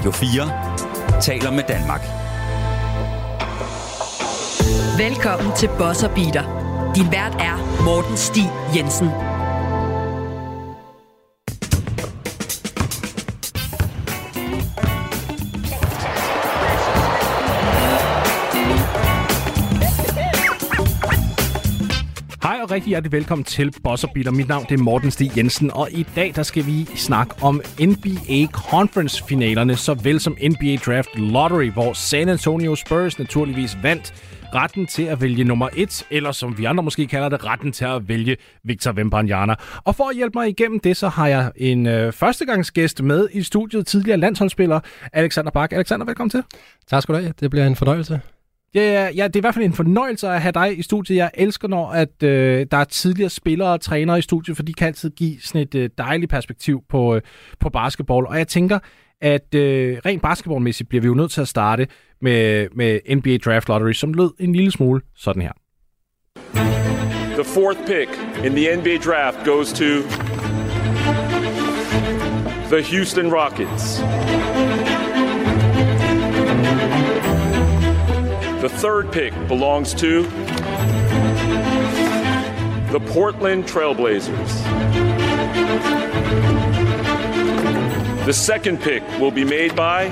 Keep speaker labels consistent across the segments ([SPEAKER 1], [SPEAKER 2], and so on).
[SPEAKER 1] Radio 4 taler med Danmark.
[SPEAKER 2] Velkommen til Bosser Beater. Din vært er Morten Stig Jensen.
[SPEAKER 3] Rigtig hjertelig velkommen til Bosser Beater. Mit navn det er Morten Stig Jensen, og i dag der skal vi snakke om NBA Conference finalerne, såvel som NBA Draft Lottery, hvor San Antonio Spurs naturligvis vandt retten til at vælge nummer et, eller som vi andre måske kalder det, retten til at vælge Victor Wembanyama. Og for at hjælpe mig igennem det, så har jeg en øh, førstegangsgæst med i studiet, tidligere landsholdsspiller Alexander Bak. Alexander, velkommen til.
[SPEAKER 4] Tak skal du have. Det bliver en fornøjelse.
[SPEAKER 3] Ja, ja, det er i hvert fald en fornøjelse at have dig i studiet. Jeg elsker, når at, øh, der er tidligere spillere og trænere i studiet, for de kan altid give sådan et øh, dejligt perspektiv på, øh, på basketball. Og jeg tænker, at øh, rent basketballmæssigt bliver vi jo nødt til at starte med, med NBA Draft Lottery, som lød en lille smule sådan her.
[SPEAKER 5] The fourth pick in the NBA draft goes to the Houston Rockets. The third pick belongs to the Portland Trailblazers. The second pick will be made by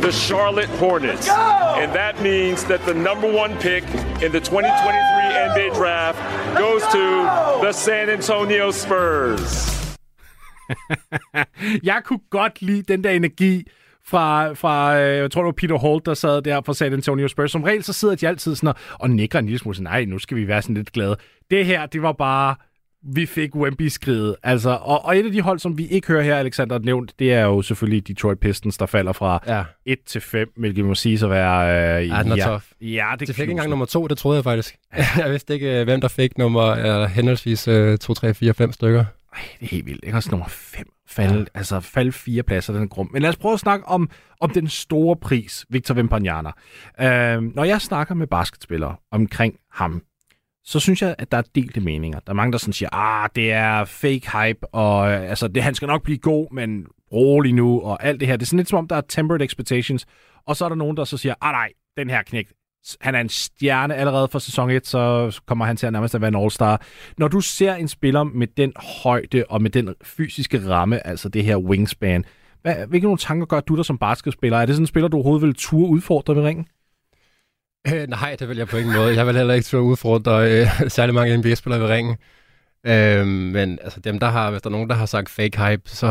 [SPEAKER 5] the Charlotte Hornets. And that means that the number one pick in the 2023 NBA draft goes to the San Antonio Spurs.
[SPEAKER 3] jeg kunne godt lide den der energi fra, fra øh, jeg tror det var Peter Holt, der sad der fra San Antonio Spurs. Som regel så sidder de altid sådan og, og nikker en lille smule, sådan, nej, nu skal vi være sådan lidt glade. Det her, det var bare, vi fik Wemby skridt. Altså, og, og et af de hold, som vi ikke hører her, Alexander nævnt, det er jo selvfølgelig Detroit Pistons, der falder fra
[SPEAKER 4] Ja.
[SPEAKER 3] 1 til 5, hvilket må sige at være... Øh,
[SPEAKER 4] Ja, den er
[SPEAKER 3] ja,
[SPEAKER 4] tough.
[SPEAKER 3] Ja, det
[SPEAKER 4] Det fik ikke engang nummer to, det troede jeg faktisk. jeg vidste ikke, øh, hvem der fik nummer øh, henholdsvis øh, 2, 3, 4, 5 stykker.
[SPEAKER 3] Ej, det er helt vildt. Ikke også nummer 5. Falde, ja. Altså falde fire pladser, den grum. Men lad os prøve at snakke om, om den store pris, Victor Wembanyama. Øh, når jeg snakker med basketspillere omkring ham, så synes jeg, at der er delte meninger. Der er mange, der sådan siger, ah, det er fake hype, og øh, altså, det, han skal nok blive god, men rolig nu, og alt det her. Det er sådan lidt som om, der er tempered expectations. Og så er der nogen, der så siger, ah nej, den her knæk, han er en stjerne allerede fra sæson 1, så kommer han til at nærmest at være en all-star. Når du ser en spiller med den højde og med den fysiske ramme, altså det her wingspan, hvad, hvilke nogle tanker gør du der som basketspiller? Er det sådan en spiller, du overhovedet vil turde udfordre ved ringen?
[SPEAKER 4] Øh, nej, det vil jeg på ingen måde. Jeg vil heller ikke turde udfordre øh, særlig mange NBA-spillere ved ringen. Øh, men altså dem, der har, hvis der er nogen, der har sagt fake hype, så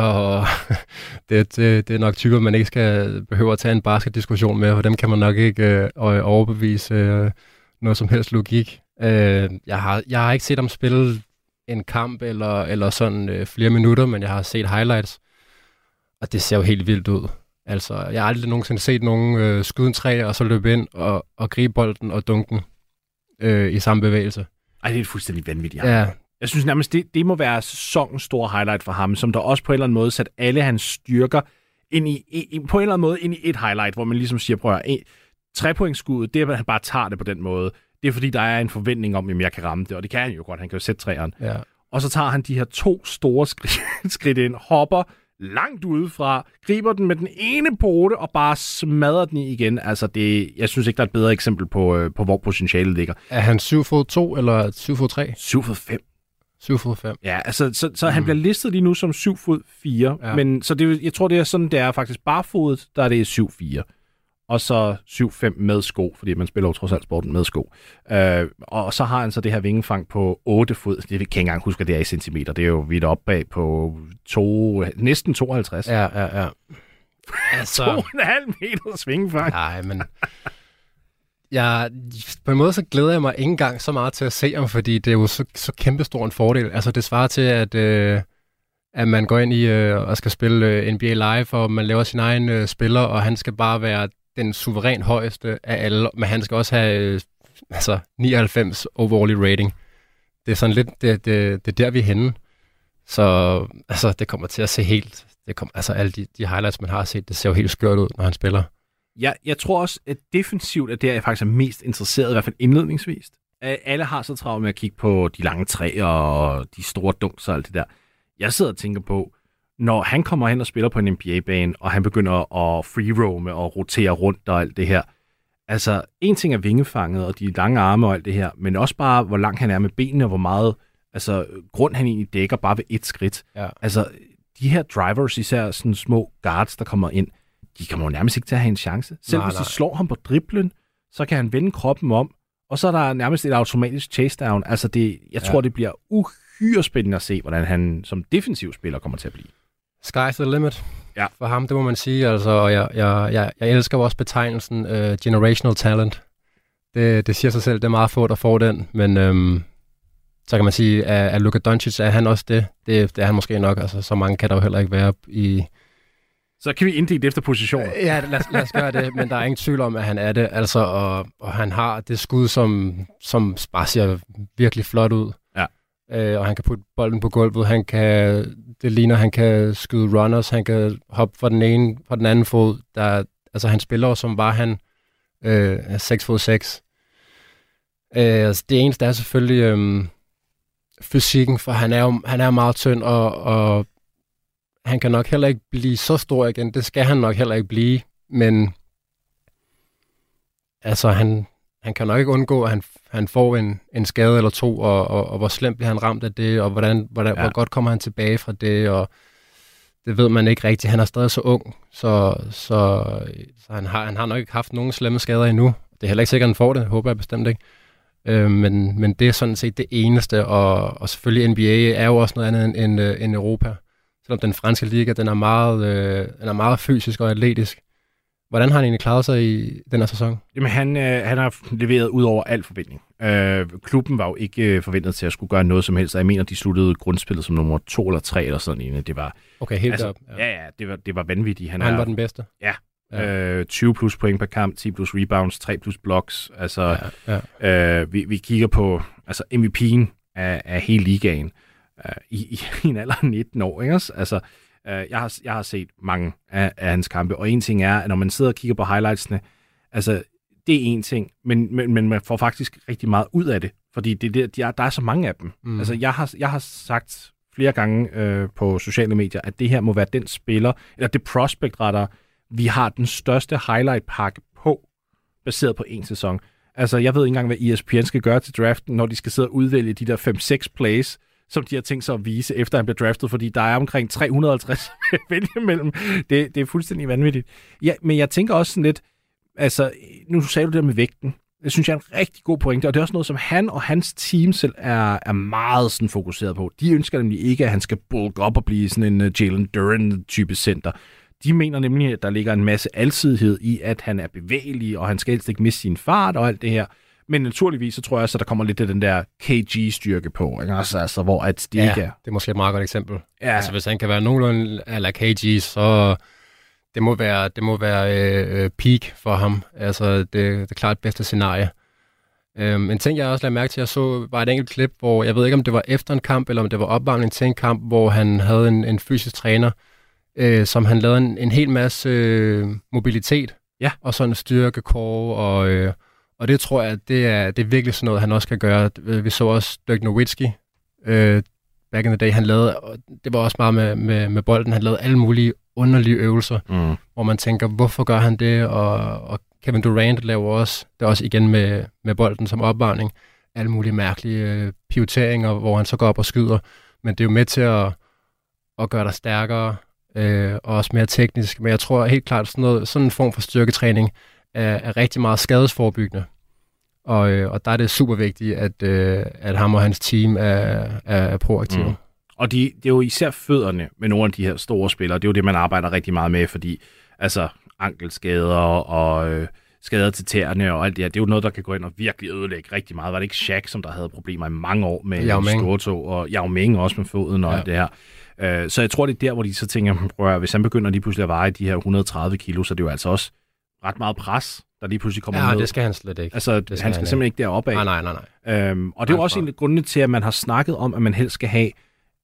[SPEAKER 4] det, det, det er nok typer, man ikke skal behøve at tage en basketdiskussion med, for dem kan man nok ikke øh, overbevise øh, noget som helst logik. Øh, jeg, har, jeg har ikke set ham spille en kamp eller, eller sådan øh, flere minutter, men jeg har set highlights, og det ser jo helt vildt ud. Altså, jeg har aldrig nogensinde set nogen øh, skyde en træ, og så løbe ind og, og gribe bolden og dunken øh, i samme bevægelse.
[SPEAKER 3] Ej, det er fuldstændig vanvittigt.
[SPEAKER 4] Ja,
[SPEAKER 3] Jeg synes nærmest, det, det må være sæsonens store highlight for ham, som der også på en eller anden måde sat alle hans styrker ind i, i, på en eller anden måde ind i et highlight, hvor man ligesom siger, prøv at trepointskuddet, det er, at han bare tager det på den måde. Det er fordi, der er en forventning om, at jeg kan ramme det, og det kan han jo godt. Han kan jo sætte træerne.
[SPEAKER 4] ja.
[SPEAKER 3] Og så tager han de her to store skridt, skridt ind, hopper langt udefra, griber den med den ene pote og bare smadrer den i igen. Altså, det, jeg synes ikke, der er et bedre eksempel på, øh, på hvor potentialet ligger.
[SPEAKER 4] Er han 7 fod 2 eller 7 fod 3?
[SPEAKER 3] 7 fod 5.
[SPEAKER 4] 7 fod 5.
[SPEAKER 3] Ja, altså, så, så han bliver listet lige nu som 7 fod 4, ja. Men så det, er jeg tror, det er sådan, det er faktisk barfodet, der er det 7 4 og så 7-5 med sko, fordi man spiller jo trods alt sporten med sko. Øh, og så har han så det her vingefang på 8 fod. Det kan ikke engang huske, at det er i centimeter. Det er jo vidt op bag på to, næsten 52.
[SPEAKER 4] Ja, ja, ja. Altså,
[SPEAKER 3] 2,5 meter svingefang.
[SPEAKER 4] nej, men... Jeg, på en måde så glæder jeg mig ikke engang så meget til at se ham, fordi det er jo så, så kæmpestor en fordel. Altså det svarer til, at, øh, at man går ind i øh, og skal spille øh, NBA Live, og man laver sin egen øh, spiller, og han skal bare være den suveræn højeste af alle, men han skal også have øh, altså 99 overall i rating. Det er sådan lidt, det, det, det er der, vi er henne. Så altså, det kommer til at se helt, det kommer, altså alle de, de highlights, man har set, det ser jo helt skørt ud, når han spiller.
[SPEAKER 3] Jeg, jeg tror også, at defensivt er det, jeg faktisk er mest interesseret, i hvert fald indledningsvis. Øh, Alle har så travlt med at kigge på de lange træer og de store dunks og alt det der. Jeg sidder og tænker på, når han kommer hen og spiller på en NBA-bane, og han begynder at free-roame og rotere rundt og alt det her, altså, en ting er vingefanget og de lange arme og alt det her, men også bare, hvor langt han er med benene, og hvor meget altså, grund han egentlig dækker bare ved et skridt.
[SPEAKER 4] Ja.
[SPEAKER 3] Altså, de her drivers, især sådan små guards, der kommer ind, de kommer jo nærmest ikke til at have en chance. Selv
[SPEAKER 4] Nej,
[SPEAKER 3] hvis de
[SPEAKER 4] nej.
[SPEAKER 3] slår ham på driblen, så kan han vende kroppen om, og så er der nærmest et automatisk chase down. Altså, det, jeg
[SPEAKER 4] Ja.
[SPEAKER 3] tror, det bliver uhyre spændende at se, hvordan han som defensiv spiller kommer til at blive.
[SPEAKER 4] Sky's the limit
[SPEAKER 3] Ja.
[SPEAKER 4] for ham, det må man sige. Altså, og jeg, jeg, jeg, jeg elsker også betegnelsen uh, generational talent. Det, det siger sig selv, det er meget få, der får den, men øhm, så kan man sige, at, at Luka Doncic, er han også det? det? Det er han måske nok, altså så mange kan der jo heller ikke være i...
[SPEAKER 3] Så kan vi inddele efter positioner.
[SPEAKER 4] Ja, lad, os- lad os gøre det, men der er ingen tvivl om, at han er det, altså, og, og han har det skud, som, som bare ser virkelig flot ud.
[SPEAKER 3] Ja.
[SPEAKER 4] Øh, og han kan putte bolden på gulvet, han kan, det ligner, han kan skyde runners, han kan hoppe fra den ene, fra den anden fod. Der, altså han spiller som var han øh, 6 fod 6. Øh, altså, det eneste er selvfølgelig øh, fysikken, for han er jo han er meget tynd, og, og han kan nok heller ikke blive så stor igen. Det skal han nok heller ikke blive, men altså han, han kan nok ikke undgå, at han, han får en, en skade eller to, og, og, og hvor slemt bliver han ramt af det, og hvordan, hvordan,
[SPEAKER 3] Ja.
[SPEAKER 4] hvor godt kommer han tilbage fra det, og det ved man ikke rigtigt. Han er stadig så ung, så, så, så han, har, han har nok ikke haft nogen slemme skader endnu. Det er heller ikke sikkert, at han får det, håber jeg bestemt ikke. Øh, men, men det er sådan set det eneste, og, og selvfølgelig NBA er jo også noget andet end, end, øh, end Europa. Selvom den franske liga, den er meget, øh, den er meget fysisk og atletisk. Hvordan har han egentlig klaret sig i den her sæson?
[SPEAKER 3] Jamen, han, øh, han har leveret ud over al forventning. Øh, klubben var jo ikke øh, forventet til at skulle gøre noget som helst, og jeg mener, de sluttede grundspillet som nummer to eller tre eller sådan en. Det var,
[SPEAKER 4] Okay, helt
[SPEAKER 3] altså,
[SPEAKER 4] op.
[SPEAKER 3] ja, ja, det var, det var vanvittigt. Han,
[SPEAKER 4] Han
[SPEAKER 3] er,
[SPEAKER 4] var den bedste.
[SPEAKER 3] Ja.
[SPEAKER 4] Ja.
[SPEAKER 3] Øh, 20 plus point per kamp, 10 plus rebounds, 3 plus blocks. Altså,
[SPEAKER 4] Ja, ja.
[SPEAKER 3] øh, vi, vi kigger på altså MVP'en af, af hele ligaen øh, i, i, i en alder af 19 år. Ikke? også? Altså, øh, jeg, har, jeg har set mange af, af hans kampe, og en ting er, at når man sidder og kigger på highlightsene, altså, det er en ting, men, men, men man får faktisk rigtig meget ud af det, fordi det, det, der, der er så mange af dem. Mm. Altså, jeg har, jeg har sagt flere gange øh, på sociale medier, at det her må være den spiller, eller det prospect rettere, vi har den største highlight-pakke på, baseret på en sæson. Altså, jeg ved ikke engang, hvad ESPN skal gøre til draften, når de skal sidde og udvælge de der 5-6 plays, som de har tænkt sig at vise, efter han bliver draftet, fordi der er omkring 350 at vælge imellem. Det, det er fuldstændig vanvittigt. Ja, men jeg tænker også sådan lidt, altså, nu sagde du det der med vægten. Det synes jeg er en rigtig god pointe, og det er også noget, som han og hans team selv er, er meget sådan fokuseret på. De ønsker nemlig ikke, at han skal bulk op og blive sådan en uh, Jalen Duran-type center. De mener nemlig, at der ligger en masse alsidighed i, at han er bevægelig, og han skal helst ikke miste sin fart og alt det her. Men naturligvis, så tror jeg også, at der kommer lidt af den der KG-styrke på, ikke? Altså, altså, hvor at det
[SPEAKER 4] ja,
[SPEAKER 3] ikke er...
[SPEAKER 4] det er måske et meget godt eksempel.
[SPEAKER 3] Ja,
[SPEAKER 4] Altså, hvis han kan være nogenlunde ala KG, så det må være, det må være øh, øh, peak for ham. Altså, det, det er klart bedste scenarie. Um, en ting, jeg også lagde mærke til, jeg så, var et enkelt klip, hvor jeg ved ikke, om det var efter en kamp, eller om det var opvarmning til en kamp, hvor han havde en, en fysisk træner, øh, som han lavede en, en hel masse øh, mobilitet,
[SPEAKER 3] Ja.
[SPEAKER 4] og sådan styrke, core, og, øh, og det tror jeg, det er, det er virkelig sådan noget, han også kan gøre. Vi så også Dirk Nowitzki, øh, back in the day, han lavede, og det var også meget med, med, med bolden, han lavede alle mulige underlige øvelser,
[SPEAKER 3] mm.
[SPEAKER 4] hvor man tænker, hvorfor gør han det? Og, og Kevin Durant laver også, det er også igen med, med bolden som opvarmning, alle mulige mærkelige øh, pivoteringer, hvor han så går op og skyder. Men det er jo med til at, at gøre dig stærkere, øh, og også mere teknisk. Men jeg tror helt klart, sådan, noget, sådan en form for styrketræning er, er rigtig meget skadesforebyggende. Og, øh, og der er det super vigtigt, at, øh, at ham og hans team er, er, er proaktive.
[SPEAKER 3] Mm. Og de, det er jo især fødderne med nogle af de her store spillere. Det er jo det, man arbejder rigtig meget med, fordi altså ankelskader og øh, skader til tæerne og alt det her, det er jo noget, der kan gå ind og virkelig ødelægge rigtig meget. Var det ikke Shaq, som der havde problemer i mange år med stortog, og Yao Ming også med foden og ja. Alt det her. Øh, så jeg tror, det er der, hvor de så tænker, "Hm, prøv at, hvis han begynder lige pludselig at veje de her 130 kilo, så er det jo altså også ret meget pres, der lige pludselig kommer
[SPEAKER 4] Ja,
[SPEAKER 3] ned.
[SPEAKER 4] det skal han slet ikke.
[SPEAKER 3] Altså,
[SPEAKER 4] det skal
[SPEAKER 3] han skal
[SPEAKER 4] han
[SPEAKER 3] simpelthen ikke deroppe af.
[SPEAKER 4] Nej, nej, nej, nej.
[SPEAKER 3] Øhm, og det er jo også en af grundene til, at man har snakket om, at man helst skal have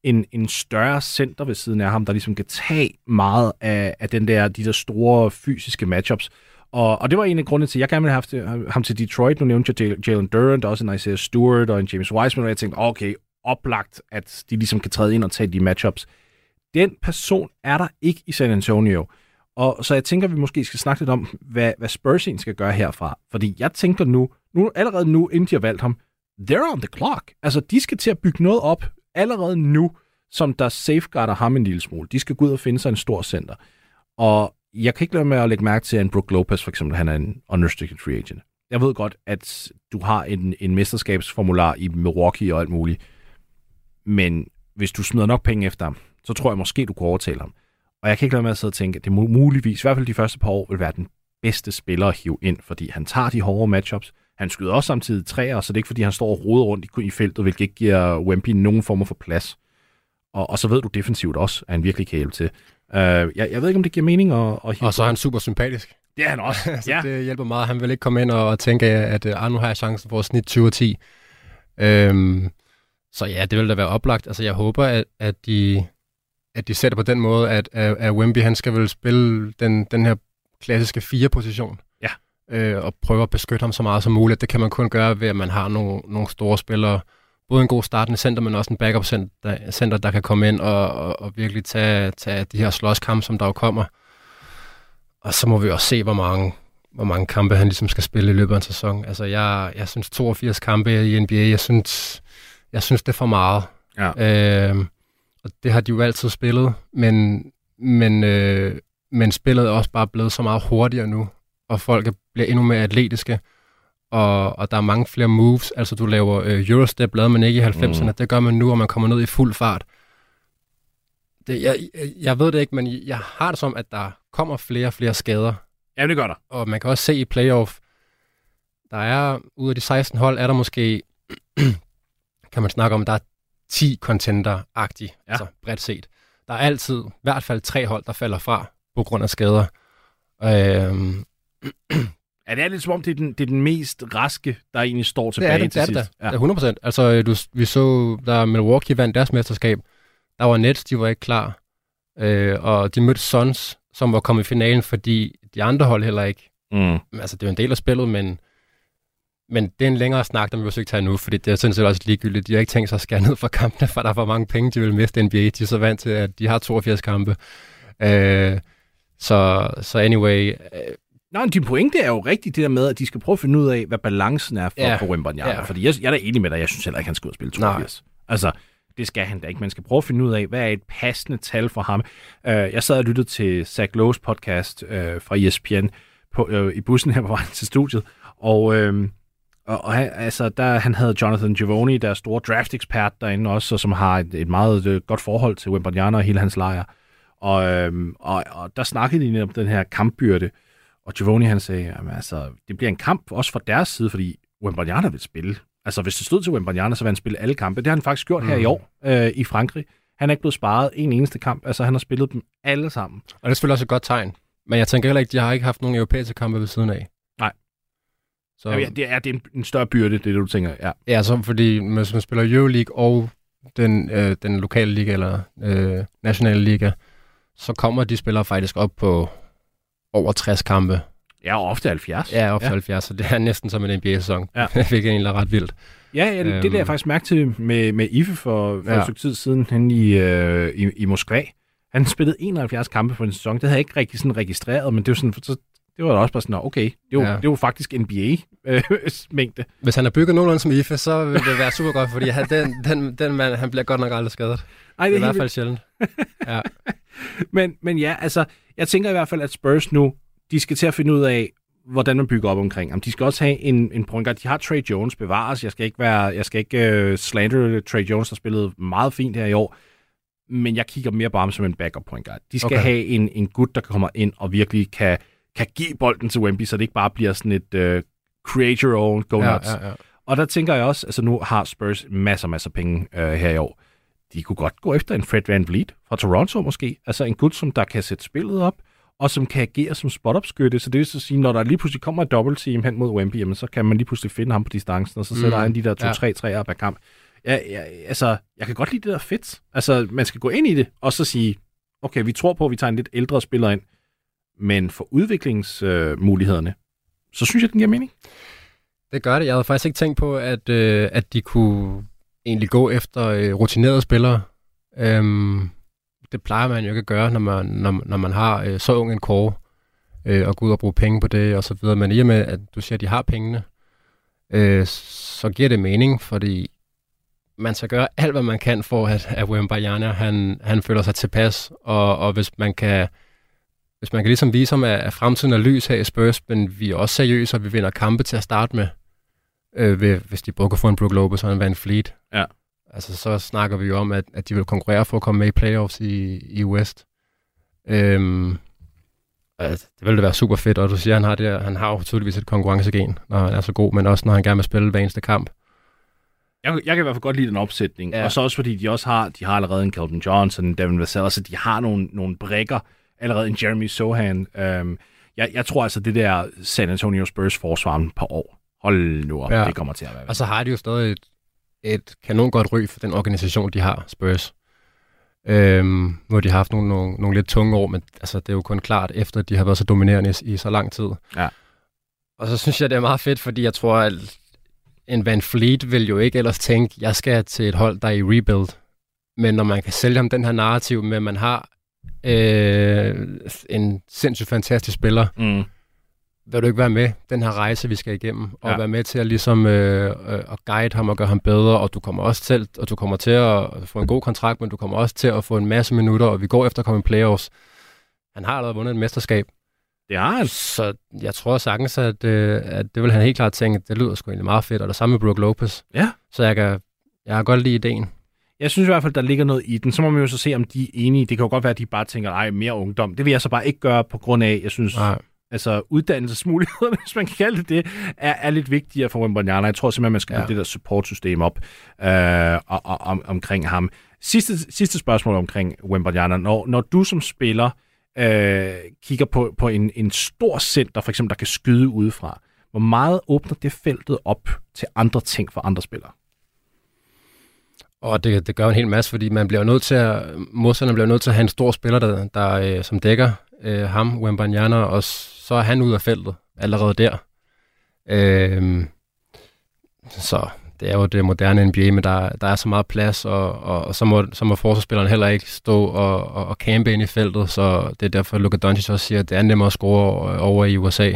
[SPEAKER 3] en, en større center ved siden af ham, der ligesom kan tage meget af, af den der, de der store fysiske matchups. Og, og det var en af grundene til, at jeg gerne ville have haft ham til Detroit. Nu nævnte jeg Jal- Jalen Durant, også en Isaiah Stewart og en James Wiseman, og jeg tænkte, okay, oplagt, at de ligesom kan træde ind og tage de matchups. Den person er der ikke i San Antonio. Og så jeg tænker, at vi måske skal snakke lidt om, hvad, hvad Spurs egentlig skal gøre herfra. Fordi jeg tænker nu, nu allerede nu, inden de har valgt ham, they're on the clock. Altså, de skal til at bygge noget op allerede nu, som der safeguarder ham en lille smule. De skal gå ud og finde sig en stor center. Og jeg kan ikke lade med at lægge mærke til, at en Brook Lopez for eksempel, han er en unrestricted free agent. Jeg ved godt, at du har en, en mesterskabsformular i Milwaukee og alt muligt, men hvis du smider nok penge efter ham, så tror jeg måske, du kunne overtale ham. Og jeg kan ikke lade med at sidde og tænke, at det muligvis, i hvert fald de første par år, vil være den bedste spiller at hive ind, fordi han tager de hårde matchups. Han skyder også samtidig træer, så det er ikke, fordi han står og roder rundt i, i feltet, hvilket ikke giver Wemby nogen form for plads. Og, og så ved du defensivt også, at han virkelig kan hjælpe til. Uh, jeg, jeg ved ikke, om det giver mening at, at
[SPEAKER 4] hive Og så er han super sympatisk.
[SPEAKER 3] Det er han også.
[SPEAKER 4] så ja. det hjælper meget. Han vil ikke komme ind og tænke, at uh, nu har jeg chancen for at snit 20 og 10. Øhm, så ja, det vil da være oplagt. Altså, jeg håber, at, at, de, at de sætter på den måde, at, at, at Wemby, han skal vel spille den, den her klassiske fire-position.
[SPEAKER 3] Ja.
[SPEAKER 4] Øh, og prøve at beskytte ham så meget som muligt. Det kan man kun gøre ved, at man har nogle, nogle store spillere, både en god startende center, men også en backup center, center der kan komme ind og, og, og virkelig tage, tage de her slåskampe, som der jo kommer. Og så må vi også se, hvor mange, hvor mange kampe han ligesom skal spille i løbet af en sæson. Altså, jeg, jeg synes 82 kampe i NBA, jeg synes, jeg synes det er for meget.
[SPEAKER 3] Ja.
[SPEAKER 4] Øh, og det har de jo altid spillet, men, men, øh, men spillet er også bare blevet så meget hurtigere nu, og folk bliver endnu mere atletiske, og, og der er mange flere moves. Altså, du laver øh, Eurostep, lavede man ikke i 90'erne, mm. det gør man nu, og man kommer ned i fuld fart. Det, jeg, jeg ved det ikke, men jeg har det som, at der kommer flere og flere skader.
[SPEAKER 3] Ja, det gør der.
[SPEAKER 4] Og man kan også se i playoff, der er, ud af de 16 hold, er der måske, kan man snakke om, der er 10 contender-agtige, ja. altså bredt set. Der er altid i hvert fald tre hold, der falder fra på grund af skader. Øhm,
[SPEAKER 3] Ja, det er lidt som om, det er den, det er den mest raske, der egentlig står tilbage det er det, til
[SPEAKER 4] det er sidst. Det, ja. 100 procent. Altså, du, vi så, da Milwaukee vandt deres mesterskab, der var Nets, de var ikke klar. Øh, og de mødte Suns, som var kommet i finalen, fordi de andre hold heller ikke.
[SPEAKER 3] Mm.
[SPEAKER 4] Altså, det er en del af spillet, men, men det er en længere snak, der vi også ikke tage nu, fordi det er sådan set også ligegyldigt. De har ikke tænkt sig at skære ned for kampene, for der er for mange penge, de vil miste NBA. De er så vant til, at de har 82 kampe. Øh, så, så anyway, øh,
[SPEAKER 3] Nej, men din pointe er jo rigtigt det der med, at de skal prøve at finde ud af, hvad balancen er for, ja. for Wembanyama. Ja. Fordi jeg, jeg er da enig med dig, jeg synes heller ikke, han skal ud og spille 82. Nej. Altså, det skal han da ikke. Man skal prøve at finde ud af, hvad er et passende tal for ham. Uh, jeg sad og lyttede til Zach Lowe's podcast uh, fra ESPN på, uh, i bussen her på vejen til studiet, og, uh, og, og altså, der, han havde Jonathan Giovoni, der er store draft-ekspert derinde også, og som har et, et meget uh, godt forhold til Wembanyama og hele hans lejr. Og, uh, og, og der snakkede de om den her kampbyrde, og Giovanni han sagde, at altså, det bliver en kamp også fra deres side, fordi Wembanyama vil spille. Altså hvis det stod til Wembanyama, så vil han spille alle kampe. Det har han faktisk gjort mm. her i mm. år øh, i Frankrig. Han er ikke blevet sparet en eneste kamp. Altså han har spillet dem alle sammen.
[SPEAKER 4] Og det er selvfølgelig også et godt tegn. Men jeg tænker heller ikke, de har ikke haft nogen europæiske kampe ved siden af.
[SPEAKER 3] Så... Ja, det er, det er en, en større byrde, det er det, du tænker. Ja,
[SPEAKER 4] ja så fordi hvis man spiller Euroleague og den, øh, den lokale liga eller øh, nationale liga, så kommer de spillere faktisk op på over 60 kampe.
[SPEAKER 3] Ja, ofte 70.
[SPEAKER 4] Ja, ofte ja. 70, så det er næsten som en NBA-sæson. Ja. det er egentlig ret vildt.
[SPEAKER 3] Ja, ja det, det der jeg faktisk mærke til med, med Ife for, for ja. et stykke tid siden hen i, øh, i, i Moskva. Han spillede 71 kampe på en sæson. Det havde jeg ikke rigtig sådan registreret, men det var sådan, så, det var da også bare sådan, okay, det var, ja. det var faktisk NBA-mængde. Øh,
[SPEAKER 4] Hvis han er bygget nogenlunde som Ife, så vil det være super godt, fordi han, den, den, den mand, han bliver godt nok aldrig skadet. Ej, det er, i hvert fald sjældent. Ja.
[SPEAKER 3] men, men ja, altså, jeg tænker i hvert fald, at Spurs nu, de skal til at finde ud af, hvordan man bygger op omkring ham. De skal også have en, en point guard. De har Trey Jones bevares. Jeg skal ikke, være, jeg skal ikke uh, slander Trey Jones, der spillet meget fint her i år. Men jeg kigger mere på ham som en backup point guard. De skal okay. have en, en gut, der kommer ind og virkelig kan, kan give bolden til Wemby, så det ikke bare bliver sådan et uh, create your own, go nuts. Ja, ja. Og der tænker jeg også, altså nu har Spurs masser, masser penge uh, her i år de kunne godt gå efter en Fred Van Vliet fra Toronto måske. Altså en gut, som der kan sætte spillet op, og som kan agere som spot-up-skytte. Så det vil så sige, når der lige pludselig kommer et dobbelt-team hen mod Wemby, jamen, så kan man lige pludselig finde ham på distancen, og så sætter mm. han de der 2-3 ja. træer per kamp. Ja, ja, altså, jeg kan godt lide det der fedt. Altså, man skal gå ind i det, og så sige, okay, vi tror på, at vi tager en lidt ældre spiller ind, men for udviklingsmulighederne, øh, så synes jeg, den giver mening.
[SPEAKER 4] Det gør det. Jeg havde faktisk ikke tænkt på, at, øh, at de kunne egentlig gå efter øh, rutinerede spillere. Øhm, det plejer man jo ikke at gøre, når man, når, når man har øh, så ung en core, øh, og gå ud og bruge penge på det og så videre. Men i og med, at du siger, at de har pengene, øh, så giver det mening, fordi man skal gøre alt, hvad man kan for, at, at Wembanyama, han, han føler sig tilpas, og, og hvis man kan hvis man kan ligesom vise ham, at, fremtiden er lys her i Spurs, men vi er også seriøse, og vi vinder kampe til at starte med, øh, ved, hvis de både kan få en Brook Lopez og en Van Fleet.
[SPEAKER 3] Ja.
[SPEAKER 4] Altså, så snakker vi jo om, at, at de vil konkurrere for at komme med i playoffs i, i West. Øhm, altså, det ville da være super fedt, og du siger, at han har, det, han har jo tydeligvis et konkurrencegen, når han er så god, men også når han gerne vil spille hver eneste kamp.
[SPEAKER 3] Jeg, jeg kan i hvert fald godt lide den opsætning. Ja.
[SPEAKER 4] Ja.
[SPEAKER 3] Og så også fordi de også har, de har allerede en Calvin Johnson, en Devin Vassell, så de har nogle, nogle brækker, allerede en Jeremy Sohan. Øhm, jeg, jeg tror altså, det der San Antonio Spurs forsvar om et par år, hold nu op, ja. Det kommer til at være.
[SPEAKER 4] Og så har de jo stadig et, et kanon godt ry for den organisation, de har, Spurs. Øhm, nu har de haft nogle, nogle, nogle lidt tunge år, men altså, det er jo kun klart, efter at de har været så dominerende i, i så lang tid.
[SPEAKER 3] Ja.
[SPEAKER 4] Og så synes jeg, det er meget fedt, fordi jeg tror, at en Van Fleet vil jo ikke ellers tænke, jeg skal til et hold, der er i rebuild. Men når man kan sælge ham den her narrativ med, at man har øh, en sindssygt fantastisk spiller,
[SPEAKER 3] Mm.
[SPEAKER 4] vil du ikke være med den her rejse, vi skal igennem, og
[SPEAKER 3] Ja.
[SPEAKER 4] være med til at ligesom øh, øh, at guide ham og gøre ham bedre, og du kommer også til, og du kommer til at få en god kontrakt, men du kommer også til at få en masse minutter, og vi går efter at komme i playoffs. Han har allerede vundet et mesterskab,
[SPEAKER 3] Det har han.
[SPEAKER 4] så jeg tror sagtens, at, øh, at det vil han helt klart tænke, det lyder sgu egentlig meget fedt, og det samme med Brook Lopez.
[SPEAKER 3] Ja.
[SPEAKER 4] Så jeg kan, jeg kan godt lide ideen.
[SPEAKER 3] Jeg synes i hvert fald, der ligger noget i den. Så må man jo så se, om de er enige. Det kan jo godt være, at de bare tænker, ej, mere ungdom. Det vil jeg så bare ikke gøre på grund af, jeg synes,
[SPEAKER 4] Nej.
[SPEAKER 3] altså uddannelsesmulighederne, hvis man kan kalde det det, er, er lidt vigtigere for Wembanyama. Jeg tror simpelthen, man skal ja. Det der supportsystem op øh, og, og, om, omkring ham. Sidste, sidste spørgsmål omkring Wembanyama. Når, når du som spiller øh, kigger på, på en, en stor center, for eksempel, der kan skyde udefra, hvor meget åbner det feltet op til andre ting for andre spillere?
[SPEAKER 4] Og det, det gør en hel masse, fordi man bliver nødt til at, modstanderen bliver nødt til at have en stor spiller, der, der øh, som dækker øh, ham, Wembanyama, og så er han ud af feltet allerede der. Øh, så det er jo det moderne NBA, men der, der er så meget plads, og, og, og så, må, så må forsvarsspilleren heller ikke stå og, og, og campe ind i feltet, så det er derfor, Luka Doncic også siger, at det er nemmere at score over i USA,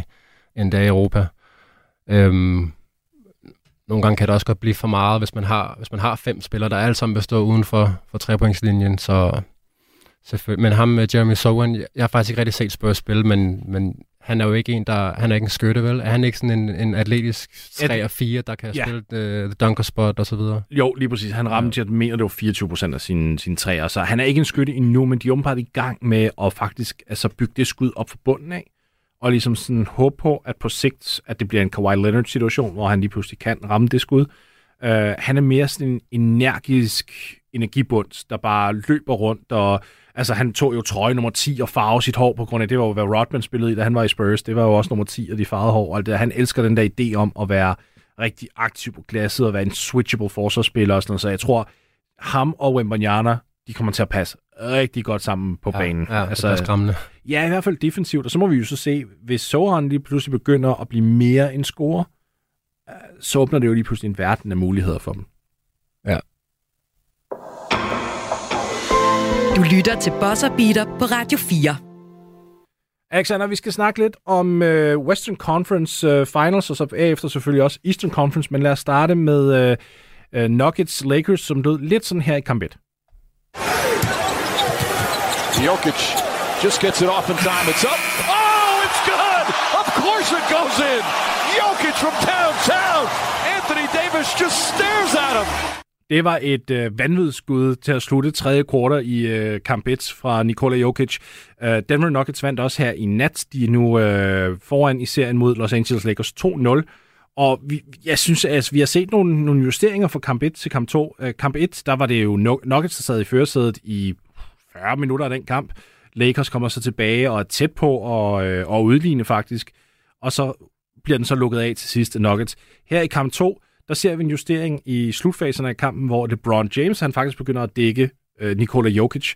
[SPEAKER 4] end det er i Europa. Øhm, nogle gange kan det også godt blive for meget, hvis man har, hvis man har fem spillere, der alle sammen vil stå uden for, for trepointslinjen, så selvfølgelig. Men ham med Jeremy Sohan, jeg, jeg har faktisk ikke rigtig set Spurs spille, men, men han er jo ikke en, der, han er ikke en skytte, vel? Er han ikke sådan en, en atletisk 3 og 4, der kan
[SPEAKER 3] Ja.
[SPEAKER 4] spille uh, the dunker spot og så videre?
[SPEAKER 3] Jo, lige præcis. Han ramte, ja. jeg mener, det var 24 procent af sine, sine træer, så han er ikke en skytte endnu, men de er i gang med at faktisk altså, bygge det skud op fra bunden af, og ligesom sådan håbe på, at på sigt, at det bliver en Kawhi Leonard-situation, hvor han lige pludselig kan ramme det skud. Uh, han er mere sådan en energisk energibund, der bare løber rundt, og altså han tog jo trøje nummer 10 og farve sit hår på grund af, det var jo, hvad Rodman spillede i, da han var i Spurs. Det var jo også nummer 10 og de farvede hår. Og alt det. Han elsker den der idé om at være rigtig aktiv på glasset og være en switchable forsvarsspiller og sådan noget. Så jeg tror, ham og Wembanyama, de kommer til at passe rigtig godt sammen på banen.
[SPEAKER 4] Ja, altså, det er skræmmende.
[SPEAKER 3] Ja, i hvert fald defensivt. Og så må vi jo så se, hvis Sohan lige pludselig begynder at blive mere en scorer, øh, så åbner det jo lige pludselig en verden af muligheder for dem.
[SPEAKER 2] Du lytter til Bosser Beater på Radio 4.
[SPEAKER 3] Alexander, vi skal snakke lidt om øh, Western Conference øh, Finals, og så efter selvfølgelig også Eastern Conference, men lad os starte med øh, øh, Nuggets Lakers, som lød lidt sådan her i kamp 1.
[SPEAKER 6] Jokic just gets it off in time. It's up. Oh, it's good. Of course it goes in. Jokic from downtown. Anthony Davis just stares at him.
[SPEAKER 3] Det var et øh, vanvidsskud til at slutte tredje kvartal i øh, kamp 1 fra Nikola Jokic. Øh, Denver Nuggets vandt også her i nat. De er nu øh, foran i serien mod Los Angeles Lakers 2-0. Og vi, jeg synes, at altså, vi har set nogle, nogle justeringer fra kamp 1 til kamp 2. Øh, kamp 1, der var det jo Nuggets, der sad i førersædet i 40 minutter af den kamp. Lakers kommer så tilbage og er tæt på og, øh, og udligne faktisk. Og så bliver den så lukket af til sidst Nuggets. Her i kamp 2, der ser vi en justering i slutfaserne af kampen, hvor LeBron James han faktisk begynder at dække øh, Nikola Jokic,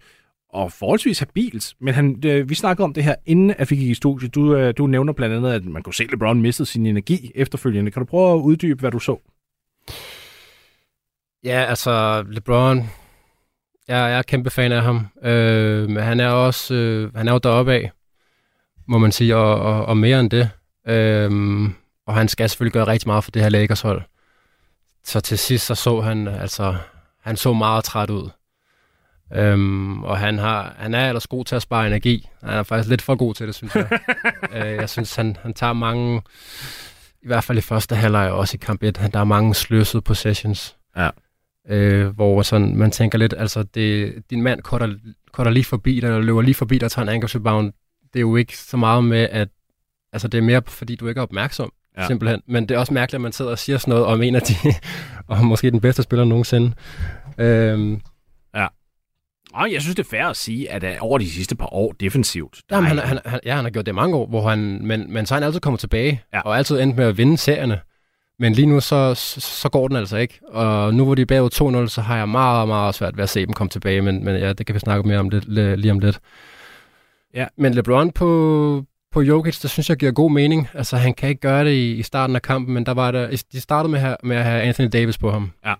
[SPEAKER 3] og forholdsvis habilt. Men han, øh, vi snakkede om det her, inden at vi gik i studiet. Du, øh, du nævner blandt andet, at man kunne se, at LeBron mistede sin energi efterfølgende. Kan du prøve at uddybe, hvad du så?
[SPEAKER 4] Ja, altså LeBron, jeg, jeg er kæmpe fan af ham. Øh, men han er også øh, han er jo deroppe af, må man sige, og, og, og mere end det. Øh, og han skal selvfølgelig gøre rigtig meget for det her Lakers hold. Så til sidst så så han, altså, han så meget træt ud. Øhm, og han, har, han er ellers god til at spare energi. Han er faktisk lidt for god til det, synes jeg. øh, jeg synes, han, han tager mange, i hvert fald i første halvleg og også i kamp 1, der er mange sløsede possessions.
[SPEAKER 3] Ja.
[SPEAKER 4] Øh, hvor sådan, man tænker lidt, altså det, din mand korter, korter lige forbi dig, eller løber lige forbi dig og tager en ankle rebound. Det er jo ikke så meget med, at altså det er mere fordi, du ikke er opmærksom. Ja. Simpelthen. Men det er også mærkeligt, at man sidder og siger sådan noget om en af de, og måske den bedste spiller nogensinde. Øhm,
[SPEAKER 3] Og jeg synes, det er fair at sige, at uh, over de sidste par år defensivt... der
[SPEAKER 4] Jamen, han, han, han, ja, han har gjort det mange år, hvor han, men, men så er han altid kommet tilbage,
[SPEAKER 3] Ja.
[SPEAKER 4] ja. og altid endt med at vinde serierne. Men lige nu, så, så, går den altså ikke. Og nu hvor de er bagud 2-0, så har jeg meget, meget svært ved at se dem komme tilbage. Men, men ja, det kan vi snakke mere om lidt, li- lige om lidt.
[SPEAKER 3] Ja.
[SPEAKER 4] Men LeBron på, på Jokic, det synes jeg giver god mening. Altså, han kan ikke gøre det i, i starten af kampen, men der var der, de startede med, her, med at have Anthony Davis på ham.
[SPEAKER 3] Ja.